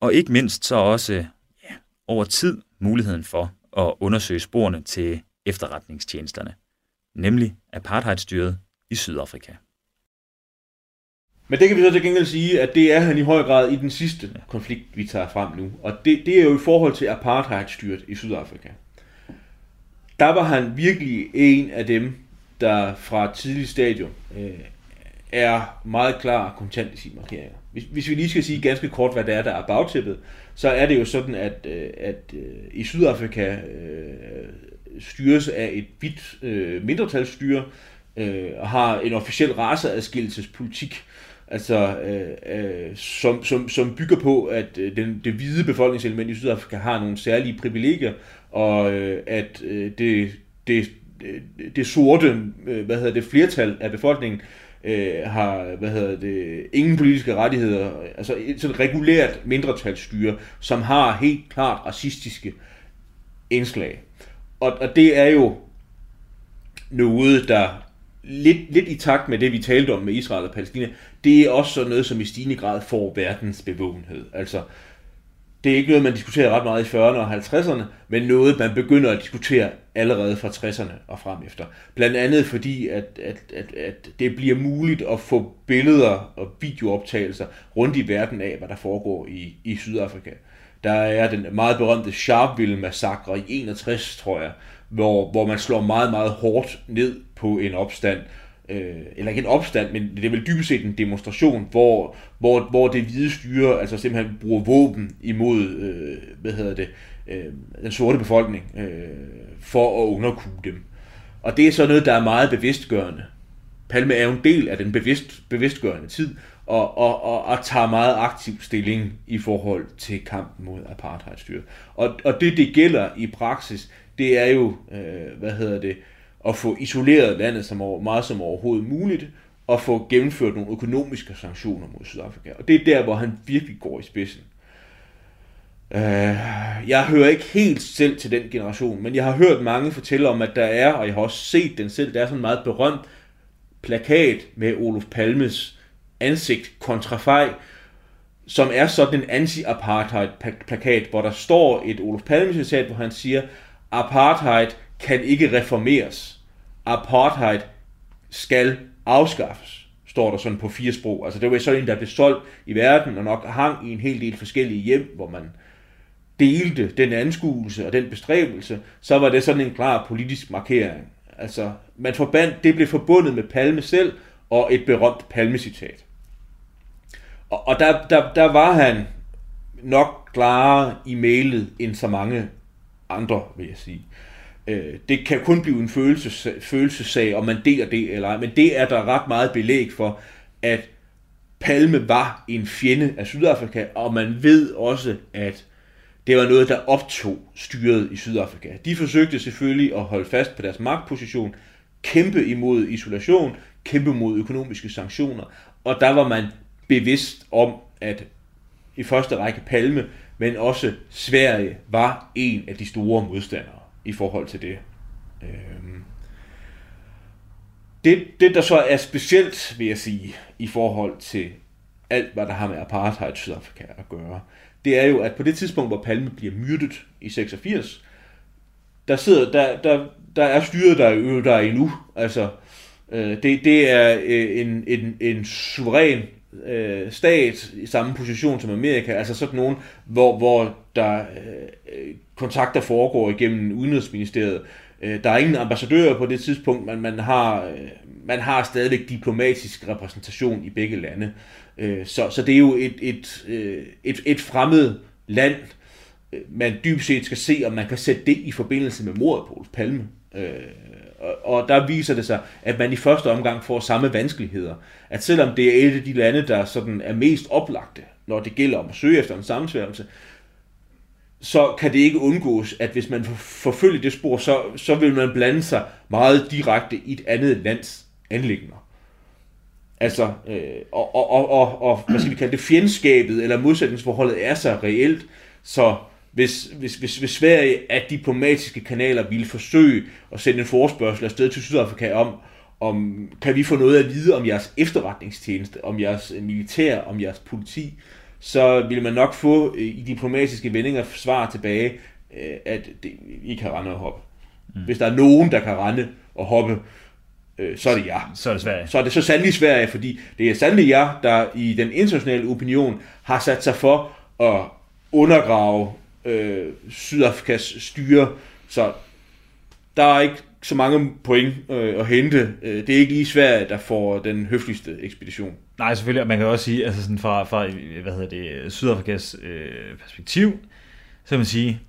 S1: og ikke mindst så også ja, over tid muligheden for at undersøge sporene til efterretningstjenesterne nemlig apartheidstyret i Sydafrika.
S2: Men det kan vi så til gengæld sige, at det er han i høj grad i den sidste konflikt, vi tager frem nu. Og det, det er jo i forhold til apartheidstyret i Sydafrika. Der var han virkelig en af dem, der fra et tidligt stadium øh, er meget klar og kontant i sine markeringer. Hvis, hvis vi lige skal sige ganske kort, hvad det er, der er bagtæppet, så er det jo sådan, at, øh, at øh, i Sydafrika øh, styres af et hvidt øh, mindretalsstyre, øh, og har en officiel raceadskillelsespolitik, altså, øh, øh, som, som, som bygger på, at øh, den, det hvide befolkningselement i Sydafrika har nogle særlige privilegier, og øh, at øh, det, det, øh, det sorte øh, hvad hedder det, flertal af befolkningen øh, har hvad hedder det, ingen politiske rettigheder, altså et sådan regulært mindretalsstyre, som har helt klart racistiske indslag. Og, og det er jo noget, der lidt, lidt i takt med det, vi talte om med Israel og Palæstina, det er også sådan noget, som i stigende grad får verdens bevågenhed. Altså, det er ikke noget, man diskuterer ret meget i 40'erne og 50'erne, men noget, man begynder at diskutere allerede fra 60'erne og frem efter. Blandt andet fordi, at, at, at, at det bliver muligt at få billeder og videooptagelser rundt i verden af, hvad der foregår i, i Sydafrika. Der er den meget berømte Sharpeville-massakre i 61, tror jeg, hvor, hvor man slår meget, meget hårdt ned på en opstand, øh, eller ikke en opstand, men det er vel dybest set en demonstration, hvor, hvor, hvor det hvide styre altså simpelthen bruger våben imod, øh, hvad hedder det, øh, den sorte befolkning, øh, for at underkue dem. Og det er så noget, der er meget bevidstgørende. Palme er jo en del af den bevidst, bevidstgørende tid, og, og, og, og tager meget aktiv stilling i forhold til kampen mod apartheidstyret. Og, og det, det gælder i praksis, det er jo, øh, hvad hedder det, at få isoleret landet som over, meget som overhovedet muligt, og få gennemført nogle økonomiske sanktioner mod Sydafrika. Og det er der, hvor han virkelig går i spidsen. Øh, jeg hører ikke helt selv til den generation, men jeg har hørt mange fortælle om, at der er, og jeg har også set den selv, der er sådan en meget berømt plakat med Olof Palmes ansigt kontra fej, som er sådan en anti-apartheid-plakat, hvor der står et Olof Palme-citat, hvor han siger, apartheid kan ikke reformeres. Apartheid skal afskaffes, står der sådan på fire sprog. Altså det var sådan en, der blev solgt i verden, og nok hang i en hel del forskellige hjem, hvor man delte den anskuelse og den bestræbelse, så var det sådan en klar politisk markering. Altså, man forbandt, det blev forbundet med Palme selv, og et berømt Palme-citat. Og, og der, der, der var han nok klarere i mailet end så mange andre, vil jeg sige. Øh, det kan kun blive en følelses, følelsessag, om man deler det eller ej, men det er der ret meget belæg for, at Palme var en fjende af Sydafrika, og man ved også, at det var noget, der optog styret i Sydafrika. De forsøgte selvfølgelig at holde fast på deres magtposition, kæmpe imod isolation, kæmpe mod økonomiske sanktioner, og der var man bevidst om, at i første række Palme, men også Sverige var en af de store modstandere i forhold til det. Øhm. Det, det, der så er specielt, vil jeg sige, i forhold til alt, hvad der har med apartheid i Sydafrika at gøre, det er jo, at på det tidspunkt, hvor Palme bliver myrdet i 86, der sidder, der, der, der er styret der, jo der endnu. Altså, øh, det, det er øh, en, en, en suveræn øh, stat i samme position som Amerika, altså sådan nogen, hvor, hvor der øh, kontakter foregår igennem Udenrigsministeriet. Øh, der er ingen ambassadører på det tidspunkt, men man har, øh, man har stadigvæk diplomatisk repræsentation i begge lande. Øh, så, så det er jo et, et, øh, et, et fremmed land, øh, man dybest set skal se, om man kan sætte det i forbindelse med mordet på Palme. Øh, og, og der viser det sig, at man i første omgang får samme vanskeligheder. At selvom det er et af de lande, der sådan er mest oplagte, når det gælder om at søge efter en sammensværgelse, så kan det ikke undgås, at hvis man forfølger det spor, så, så vil man blande sig meget direkte i et andet lands anlægner. Altså, øh, og, og, og, og, og, hvad skal vi kalde det, fjendskabet eller modsætningsforholdet er så reelt, så hvis, hvis, hvis, hvis Sverige af diplomatiske kanaler ville forsøge at sende en forespørgsel afsted til Sydafrika om, om kan vi få noget at vide om jeres efterretningstjeneste, om jeres militær, om jeres politi, så vil man nok få øh, i diplomatiske vendinger svar tilbage, øh, at det, I kan rende og hoppe. Mm. Hvis der er nogen, der kan rende og hoppe, øh, så er det jer.
S3: Så er det Sverige.
S2: Så er det så sandelig Sverige, fordi det er sandelig jer, der i den internationale opinion har sat sig for at undergrave øh, Sydafrikas styre. Så der er ikke så mange point øh, at hente. Øh, det er ikke lige Sverige, der får den høfligste ekspedition.
S3: Nej, selvfølgelig, og man kan også sige, altså sådan fra, fra hvad hedder det, Sydafrikas øh, perspektiv, så kan man sige,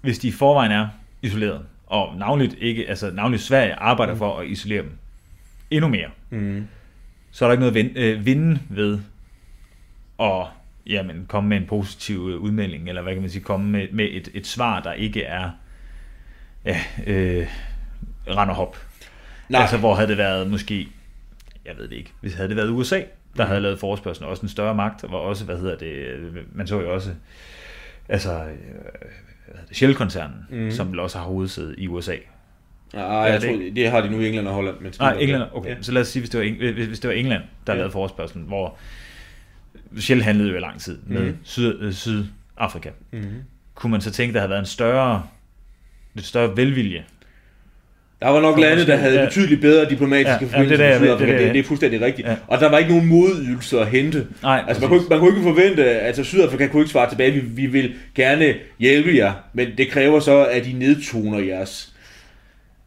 S3: hvis de i forvejen er isoleret, og navnligt, ikke, altså navnligt Sverige arbejder mm. for at isolere dem endnu mere,
S2: Mm.
S3: så er der ikke noget vind, øh, vinde ved at jamen, komme med en positiv øh, udmelding, eller hvad kan man sige, komme med, med et, et svar, der ikke er ja, øh, rend og hop.
S2: Nej.
S3: Altså, hvor havde det været måske, jeg ved det ikke, hvis havde det været USA, der havde lavet forespørgselen, også en større magt, hvor også, hvad hedder det, øh, man så jo også, altså, øh, hvad hedder det, Shell-koncernen, mm. som også har hovedsæde i USA.
S2: Nej, jeg
S3: det
S2: tror, det har de nu i England og Holland. Men
S3: Nej, England, okay.
S2: Ja.
S3: Så lad os sige, hvis det var, Eng- hvis det var England, der
S2: ja.
S3: lavede forespørgselen, hvor Shell handlede jo i lang tid med mm. Syd, øh, Sydafrika.
S2: Mm-hmm.
S3: Kunne man så tænke, der havde været en større, lidt større velvilje?
S2: Der var nok lande, der havde
S3: ja.
S2: betydeligt bedre diplomatiske
S3: Ja, ja,
S2: forbindelser
S3: det er det,
S2: med
S3: jeg ved,
S2: Sydafrika.
S3: det er
S2: Det,
S3: det.
S2: det er fuldstændig rigtigt.
S3: Ja.
S2: Og der var ikke nogen modydelser at hente.
S3: Nej,
S2: Altså man kunne, ikke- man kunne ikke forvente, altså Sydafrika kunne ikke svare tilbage, vi, vi vil gerne hjælpe jer, men det kræver så, at I nedtoner jeres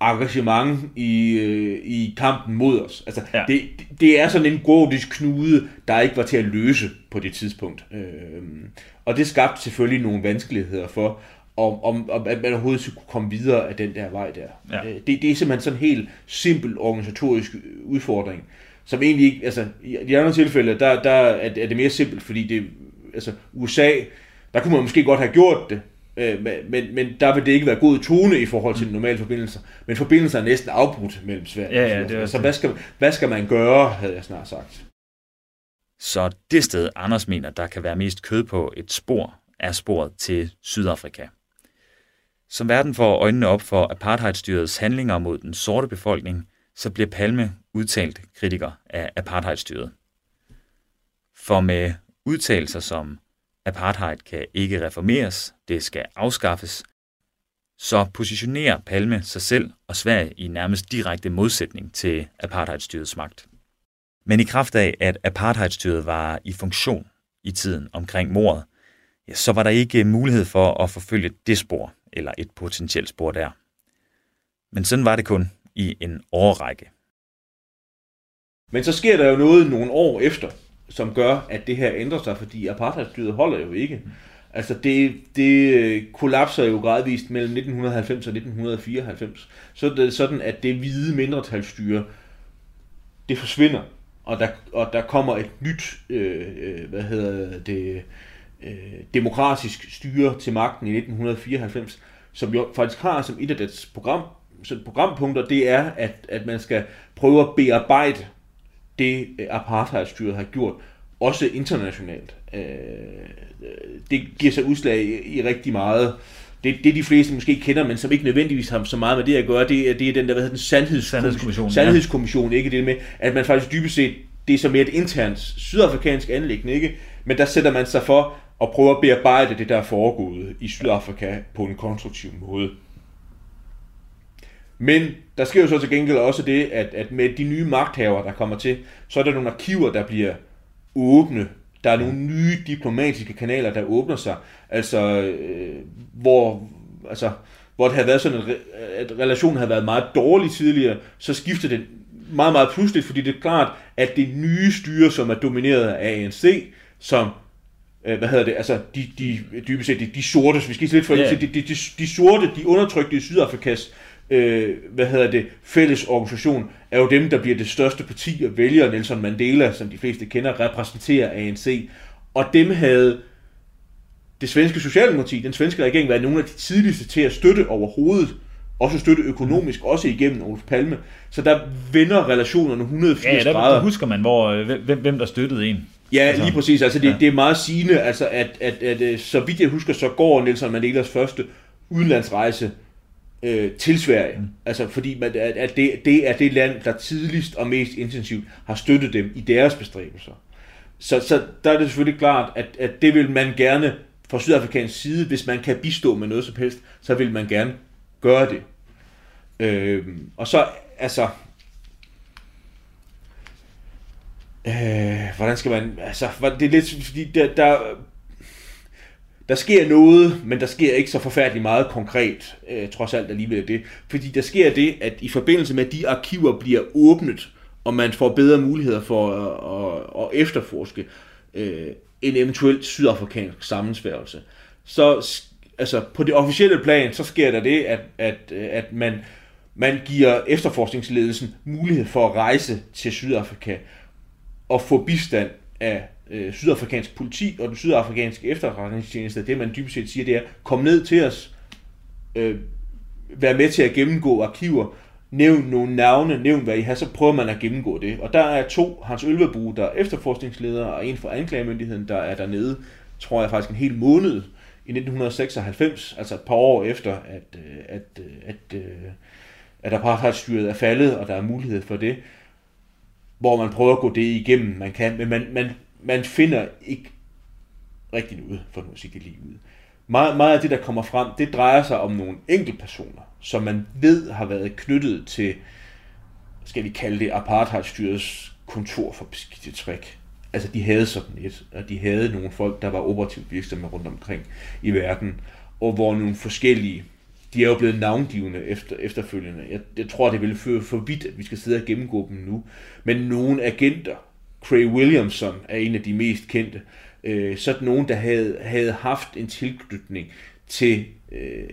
S2: engagement i, øh, i kampen mod os. Altså, ja. Det, det er sådan en gordisk knude, der ikke var til at løse på det tidspunkt. Øh, og det skabte selvfølgelig nogle vanskeligheder for, om, om, om at man overhovedet skulle komme videre af den der vej der.
S3: Ja.
S2: Øh, det, det er simpelthen sådan en helt simpel organisatorisk udfordring, som egentlig ikke, altså i de andre tilfælde, der, der er, det- er det mere simpelt, fordi det, altså USA, der kunne man måske godt have gjort det, øh, men, men, der vil det ikke være god tone i forhold til de normale forbindelser. Men forbindelser er næsten afbrudt mellem Sverige
S3: Ja,
S2: og
S3: ja, er også
S2: Så hvad skal, hvad skal man gøre, havde jeg snart sagt.
S1: Så det sted, Anders mener, der kan være mest kød på et spor, er sporet til Sydafrika. Som verden får øjnene op for apartheidstyrets handlinger mod den sorte befolkning, så bliver Palme udtalt kritiker af apartheidstyret. For med udtalelser som apartheid kan ikke reformeres, det skal afskaffes, så positionerer Palme sig selv og Sverige i nærmest direkte modsætning til apartheidstyrets magt. Men i kraft af, at apartheidstyret var i funktion i tiden omkring mordet, ja, så var der ikke mulighed for at forfølge det spor, eller et potentielt spor der. Men sådan var det kun i en årrække.
S2: Men så sker der jo noget nogle år efter, som gør, at det her ændrer sig, fordi apartheidstyret holder jo ikke. Altså det, det øh, kollapser jo gradvist mellem 1990 og 1994. Så er det sådan, at det hvide mindretalsstyre, det forsvinder, og der, og der kommer et nyt, øh, øh, hvad hedder det, øh, demokratisk styre til magten i 1994, som jo faktisk har som et af dets program, så programpunkter, det er, at, at man skal prøve at bearbejde det øh, apartheidstyret har gjort, også internationalt. Øh, det giver sig udslag i, i rigtig meget. Det, det de fleste måske kender, men som ikke nødvendigvis har så meget med det at gøre, det er, det er den der, hvad hedder den, sandhedskommission.
S3: Sandhedskommissionen, ja.
S2: Sandhedskommission, ikke det med, at man faktisk dybest set, det er som mere et internt sydafrikansk anlæggende, ikke? Men der sætter man sig for at prøve at bearbejde det, der er foregået i Sydafrika på en konstruktiv måde. Men der sker jo så til gengæld også det, at, at med de nye magthavere, der kommer til, så er der nogle arkiver, der bliver åbne. Der er nogle nye diplomatiske kanaler, der åbner sig. Altså, øh, hvor, altså, hvor det havde været sådan, at, at relationen havde været meget dårlig tidligere, så skifter det meget, meget pludseligt, fordi det er klart, at det nye styre, som er domineret af ANC, som øh, hvad hedder det, altså de, de dybest set de, de sorte, vi skal lidt for yeah. de, de, de, de sorte, de undertrykte i Sydafrikas øh, hvad hedder det, fælles organisation, er jo dem, der bliver det største parti og vælger Nelson Mandela, som de fleste kender, repræsenterer ANC. Og dem havde det svenske Socialdemokrati, den svenske regering, været nogle af de tidligste til at støtte overhovedet, også støtte økonomisk, også igennem Olof Palme. Så der vender relationerne 180
S3: Ja, der,
S2: grader.
S3: der husker man, hvor, øh, hvem, hvem der støttede en.
S2: Ja,
S3: Altså,
S2: lige præcis. Altså, det, ja.
S3: ja.
S2: det er meget sigende, altså, at, at, at, at så vidt jeg husker, så går Nelson Mandelas første udenlandsrejse øh, til Sverige. Mm. Altså fordi man, at, det, det er det land, der tidligst og mest intensivt har støttet dem i deres bestræbelser. Så, så der er det selvfølgelig klart, at, at det vil man gerne fra sydafrikansk side, hvis man kan bistå med noget som helst, så vil man gerne gøre det. Øh, og så, altså... Øh, hvordan skal man... Altså, det er lidt, fordi der, der der sker noget, men der sker ikke så forfærdeligt meget konkret, øh, trods alt alligevel det. Fordi der sker det, at i forbindelse med, at de arkiver bliver åbnet, og man får bedre muligheder for at, at, at efterforske øh, en eventuel sydafrikansk sammensværgelse, så altså, på det officielle plan, så sker der det, at, at, øh, at man, man giver efterforskningsledelsen mulighed for at rejse til Sydafrika og få bistand af øh, sydafrikansk politi og den sydafrikanske efterretningstjeneste. Det man dybest set siger, det er, kom ned til os, øh, vær med til at gennemgå arkiver, nævn nogle navne, nævn hvad I har, så prøver man at gennemgå det. Og der er to, Hans Ølvebo, der er efterforskningsleder, og en fra anklagemyndigheden, der er dernede, tror jeg faktisk en hel måned i 1996, altså et par år efter, at, øh, at, øh, at, at, at apartheidstyret er faldet, og der er mulighed for det, hvor man prøver at gå det igennem, man kan, men man, man, man finder ikke rigtig noget, for musik i livet. Meget, meget af det, der kommer frem, det drejer sig om nogle enkeltpersoner, som man ved har været knyttet til, skal vi kalde det, apartheidstyrets kontor for beskidte træk. Altså, de havde sådan et, og de havde nogle folk, der var operativt virksomheder rundt omkring i verden, og hvor nogle forskellige, de er jo blevet navngivende efter, efterfølgende. Jeg, jeg tror, det ville føre for vidt, at vi skal sidde og gennemgå dem nu. Men nogle agenter, Craig Williamson er en af de mest kendte, øh, sådan nogen, der havde, havde haft en tilknytning til øh,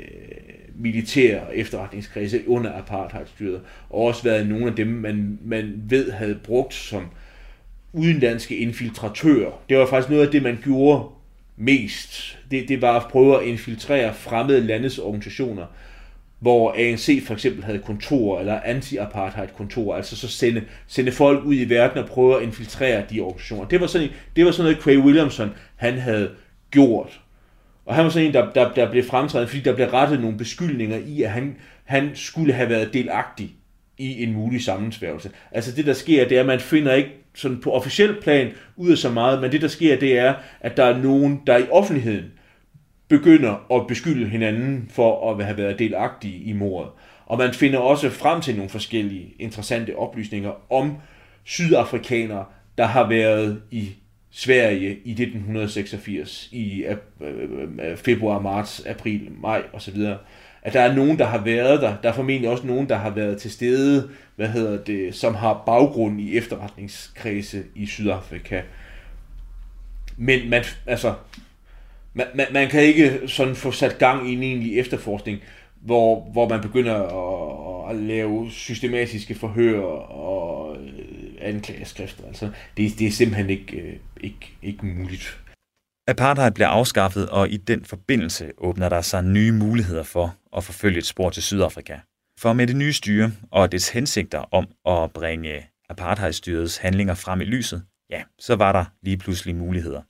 S2: militære efterretningskredse under apartheidstyret, og også været nogle af dem, man, man ved havde brugt som udenlandske infiltratører. Det var faktisk noget af det, man gjorde mest. Det, det var at prøve at infiltrere fremmede landes organisationer, hvor ANC for eksempel havde kontorer, eller anti-apartheid kontorer, altså så sende, sende folk ud i verden og prøve at infiltrere de organisationer. Det var sådan, det var sådan noget, Craig Williamson han havde gjort. Og han var sådan en, der, der, der blev fremtrædet, fordi der blev rettet nogle beskyldninger i, at han, han skulle have været delagtig i en mulig sammensværgelse. Altså det, der sker, det er, at man finder ikke sådan på officiel plan ud af så meget, men det, der sker, det er, at der er nogen, der i offentligheden begynder at beskylde hinanden for at have været delagtige i mordet. Og man finder også frem til nogle forskellige interessante oplysninger om sydafrikanere, der har været i Sverige i 1986, i øh, øh, februar, marts, april, maj osv., at der er nogen, der har været der. Der er formentlig også nogen, der har været til stede, hvad hedder det, som har baggrund i efterretningskredse i Sydafrika. Men man, altså, man, man, man kan ikke sådan få sat gang i en egentlig efterforskning, hvor, hvor man begynder at, at lave systematiske forhør og øh, anklageskrifter. Altså, det, det er simpelthen ikke, øh, ikke, ikke muligt.
S1: Apartheid bliver afskaffet, og i den forbindelse åbner der sig nye muligheder for at forfølge et spor til Sydafrika. For med det nye styre og dets hensigter om at bringe apartheidstyrets handlinger frem i lyset, ja, så var der lige pludselig muligheder.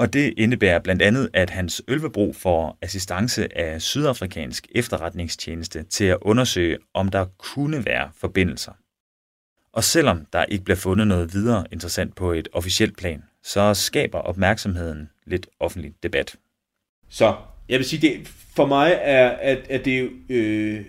S1: Og det indebærer blandt andet, at hans Ølvebro får assistance af sydafrikansk efterretningstjeneste til at undersøge, om der kunne være forbindelser. Og selvom der ikke bliver fundet noget videre interessant på et officielt plan, så skaber opmærksomheden lidt offentlig debat.
S2: Så jeg vil sige, det, for mig er, at, at det, øh,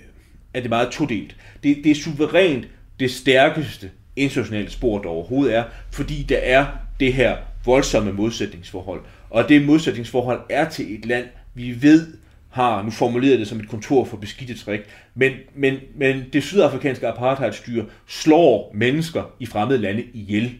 S2: er det meget todelt. Det, det er suverænt det stærkeste internationale spor, der overhovedet er, fordi der er det her voldsomme modsætningsforhold. Og det modsætningsforhold er til et land, vi ved har, nu formuleret det som et kontor for beskidte trick, men, men, men det sydafrikanske apartheidstyre slår mennesker i fremmede lande ihjel.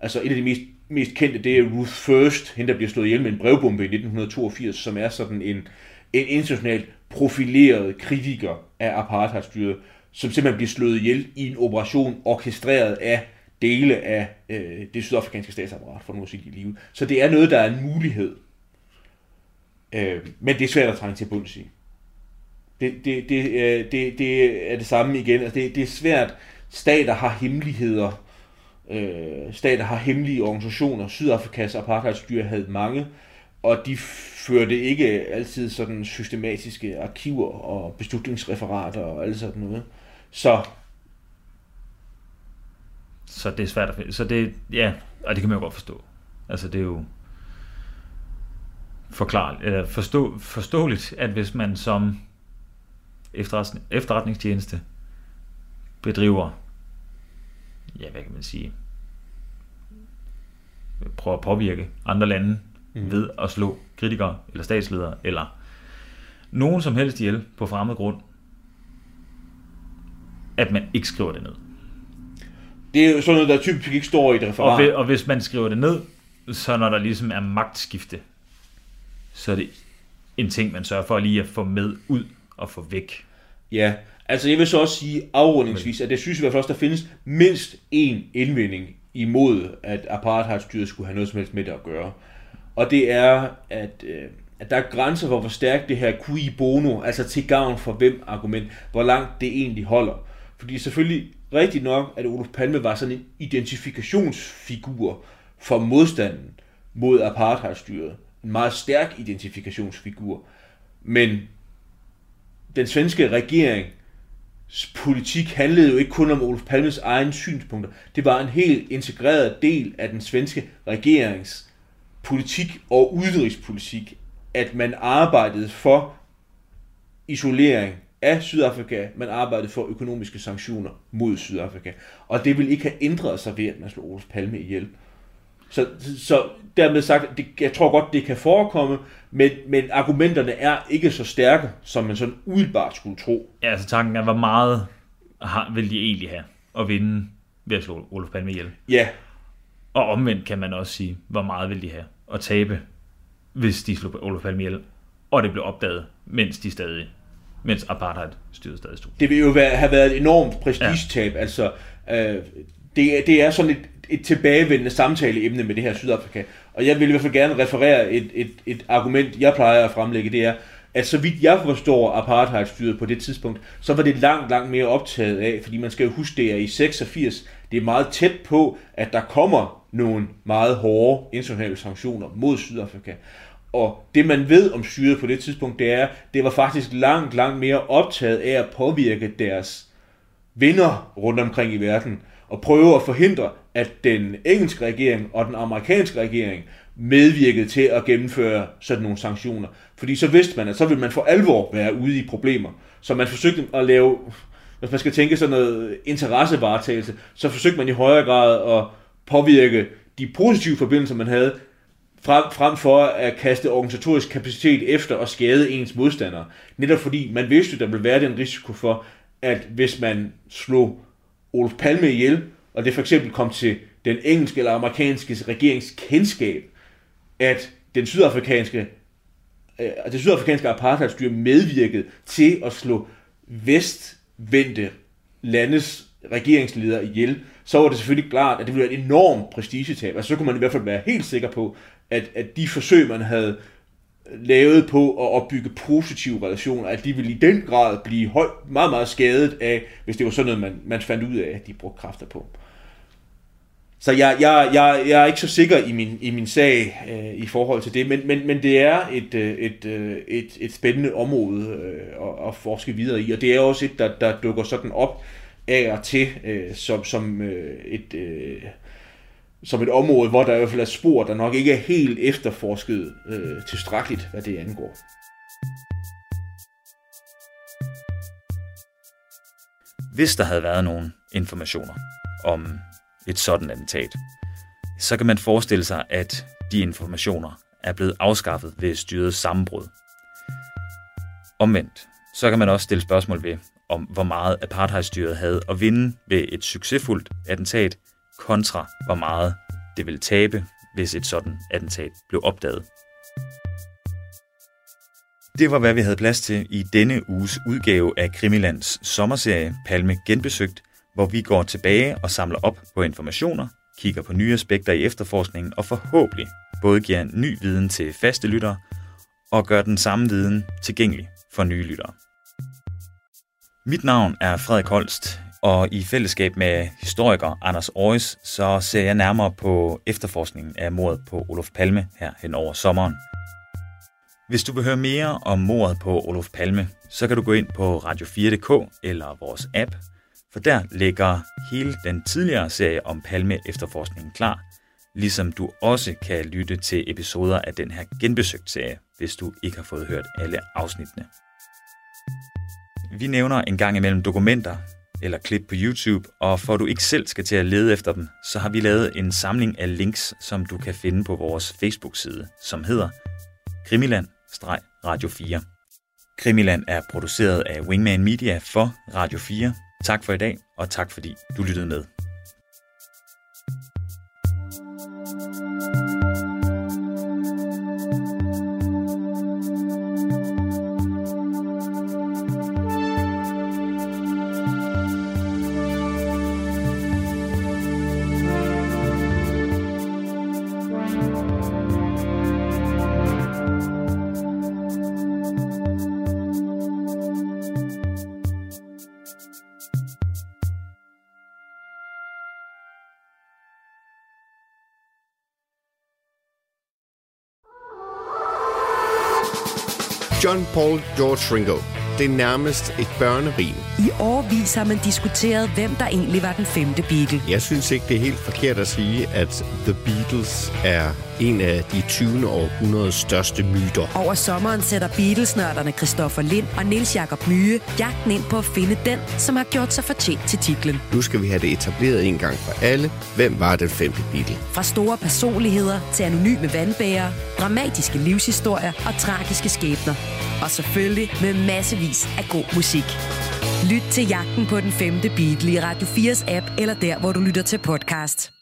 S2: Altså et af de mest, mest kendte, det er Ruth First, hende der bliver slået ihjel med en brevbombe i 1982, som er sådan en, en internationalt profileret kritiker af apartheidstyret, som simpelthen bliver slået ihjel i en operation orkestreret af dele af øh, det sydafrikanske statsapparat, for nu at sige det i live. Så det er noget, der er en mulighed. Øh, men det er svært at trænge til bunds i. Det, det, det, øh, det, det er det samme igen. Altså det, det er svært. Stater har hemmeligheder. Øh, stater har hemmelige organisationer. Sydafrikas apartheidstyre havde mange, og de førte ikke altid sådan systematiske arkiver og beslutningsreferater og alt sådan noget. Så
S3: så det er svært at finde. Så det, ja, og det kan man jo godt forstå. Altså det er jo forklar, eller forstå, forståeligt, at hvis man som efterretningstjeneste bedriver, ja, hvad kan man sige, prøver at påvirke andre lande mm. ved at slå kritikere eller statsledere eller nogen som helst ihjel på fremmed grund, at man ikke skriver det ned.
S2: Det er jo sådan noget, der typisk ikke står i et
S3: Og,
S2: referat.
S3: ved, og hvis man skriver det ned, så når der ligesom er magtskifte, så er det en ting, man sørger for lige at få med ud og få væk.
S2: Ja, altså jeg vil så også sige afrundingsvis, at jeg synes i hvert fald også, der findes mindst én indvending imod, at apartheidstyret skulle have noget som helst med det at gøre. Og det er, at, øh, at der er grænser for, hvor stærkt det her qui bono, altså til gavn for hvem argument, hvor langt det egentlig holder. Fordi selvfølgelig rigtigt nok, at Olof Palme var sådan en identifikationsfigur for modstanden mod apartheidstyret. En meget stærk identifikationsfigur. Men den svenske regering politik handlede jo ikke kun om Olof Palmes egne synspunkter. Det var en helt integreret del af den svenske regerings politik og udenrigspolitik, at man arbejdede for isolering af Sydafrika, man arbejdede for økonomiske sanktioner mod Sydafrika. Og det vil ikke have ændret sig ved, at man slog Olof Palme ihjel. Så, så dermed sagt, det, jeg tror godt, det kan forekomme, men, men argumenterne er ikke så stærke, som man sådan umiddelbart skulle tro.
S3: Ja, altså tanken er, hvor meget har, vil de egentlig have at vinde ved at slå Olof Palme ihjel?
S2: Ja,
S3: Og omvendt kan man også sige, hvor meget vil de have at tabe, hvis de slog Olof Palme ihjel, og det blev opdaget, mens de stadig, mens apartheid-styret stadig stod.
S2: det vil jo være, have været et enormt prestigetab. Ja. Altså, øh, det, er- det er sådan et, et tilbagevendende samtaleemne med det her Sydafrika. Og jeg vil i hvert fald gerne referere et, et, et argument, jeg plejer at fremlægge, det er, at så vidt jeg forstår apartheidstyret på det tidspunkt, så var det langt, langt mere optaget af, fordi man skal jo huske, det er i 86, det er meget tæt på, at der kommer nogle meget hårde internationale sanktioner mod Sydafrika. Og det man ved om styret på det tidspunkt, det er, det var faktisk langt, langt mere optaget af at påvirke deres venner rundt omkring i verden, og prøve at forhindre, at den engelske regering og den amerikanske regering medvirkede til at gennemføre sådan nogle sanktioner. Fordi så vidste man, at så ville man for alvor være ude i problemer. Så man forsøgte at lave, hvis man skal tænke sådan noget interessevaretagelse, så forsøgte man i højere grad at påvirke de positive forbindelser, man havde, frem, frem for at kaste organisatorisk kapacitet efter og skade ens modstandere. Netop fordi man vidste, der ville være den risiko for, at hvis man slog Olof Palme ihjel, og det for eksempel kom til den engelske eller amerikanske regerings kendskab, at den sydafrikanske øh, det sydafrikanske apartheidstyre medvirkede til at slå vestvendte landes regeringsledere ihjel, så var det selvfølgelig klart, at det ville være et enormt prestigetab. Altså så kunne man i hvert fald være helt sikker på, at, at de forsøg, man havde lavet på at opbygge positive relationer, at de ville i den grad blive høj, meget, meget skadet af, hvis det var sådan noget, man, man fandt ud af, at de brugte kræfter på. Så jeg, jeg, jeg, jeg er ikke så sikker i min, i min sag øh, i forhold til det, men, men, men det er et, øh, et, øh, et, et spændende område øh, at, at forske videre i, og det er også et, der, der dukker sådan op af og til øh, som, som, øh, et, øh, som et område, hvor der i hvert fald er spor, der nok ikke er helt efterforsket øh, tilstrækkeligt, hvad det angår.
S1: Hvis der havde været nogle informationer om et sådan attentat, så kan man forestille sig, at de informationer er blevet afskaffet ved styrets sammenbrud. Omvendt, så kan man også stille spørgsmål ved, om hvor meget apartheidstyret havde at vinde ved et succesfuldt attentat, kontra hvor meget det ville tabe, hvis et sådan attentat blev opdaget. Det var, hvad vi havde plads til i denne uges udgave af Krimilands sommerserie Palme Genbesøgt, hvor vi går tilbage og samler op på informationer, kigger på nye aspekter i efterforskningen og forhåbentlig både giver ny viden til faste lyttere og gør den samme viden tilgængelig for nye lyttere. Mit navn er Frederik Holst, og i fællesskab med historiker Anders Aarhus, så ser jeg nærmere på efterforskningen af mordet på Olof Palme her hen over sommeren. Hvis du vil høre mere om mordet på Olof Palme, så kan du gå ind på radio4.dk eller vores app, for der ligger hele den tidligere serie om Palme efterforskningen klar, ligesom du også kan lytte til episoder af den her genbesøgt serie, hvis du ikke har fået hørt alle afsnittene. Vi nævner en gang imellem dokumenter, eller klip på YouTube, og for at du ikke selv skal til at lede efter dem, så har vi lavet en samling af links, som du kan finde på vores Facebook-side, som hedder Krimiland-Radio 4. Krimiland er produceret af Wingman Media for Radio 4. Tak for i dag, og tak fordi du lyttede med.
S4: Paul George Ringo. Det er nærmest et børnerim.
S5: I årvis har man diskuteret, hvem der egentlig var den femte Beatle.
S4: Jeg synes ikke, det er helt forkert at sige, at The Beatles er en af de 20. århundredes største myter.
S5: Over sommeren sætter Beatles-nørderne Christoffer Lind og Nils Jakob Myge jagten ind på at finde den, som har gjort sig fortjent til titlen.
S4: Nu skal vi have det etableret en gang for alle. Hvem var den femte Beatle?
S5: Fra store personligheder til anonyme vandbærere, dramatiske livshistorier og tragiske skæbner. Og selvfølgelig med massevis af god musik. Lyt til jagten på den femte Beatle i Radio 4's app eller der, hvor du lytter til podcast.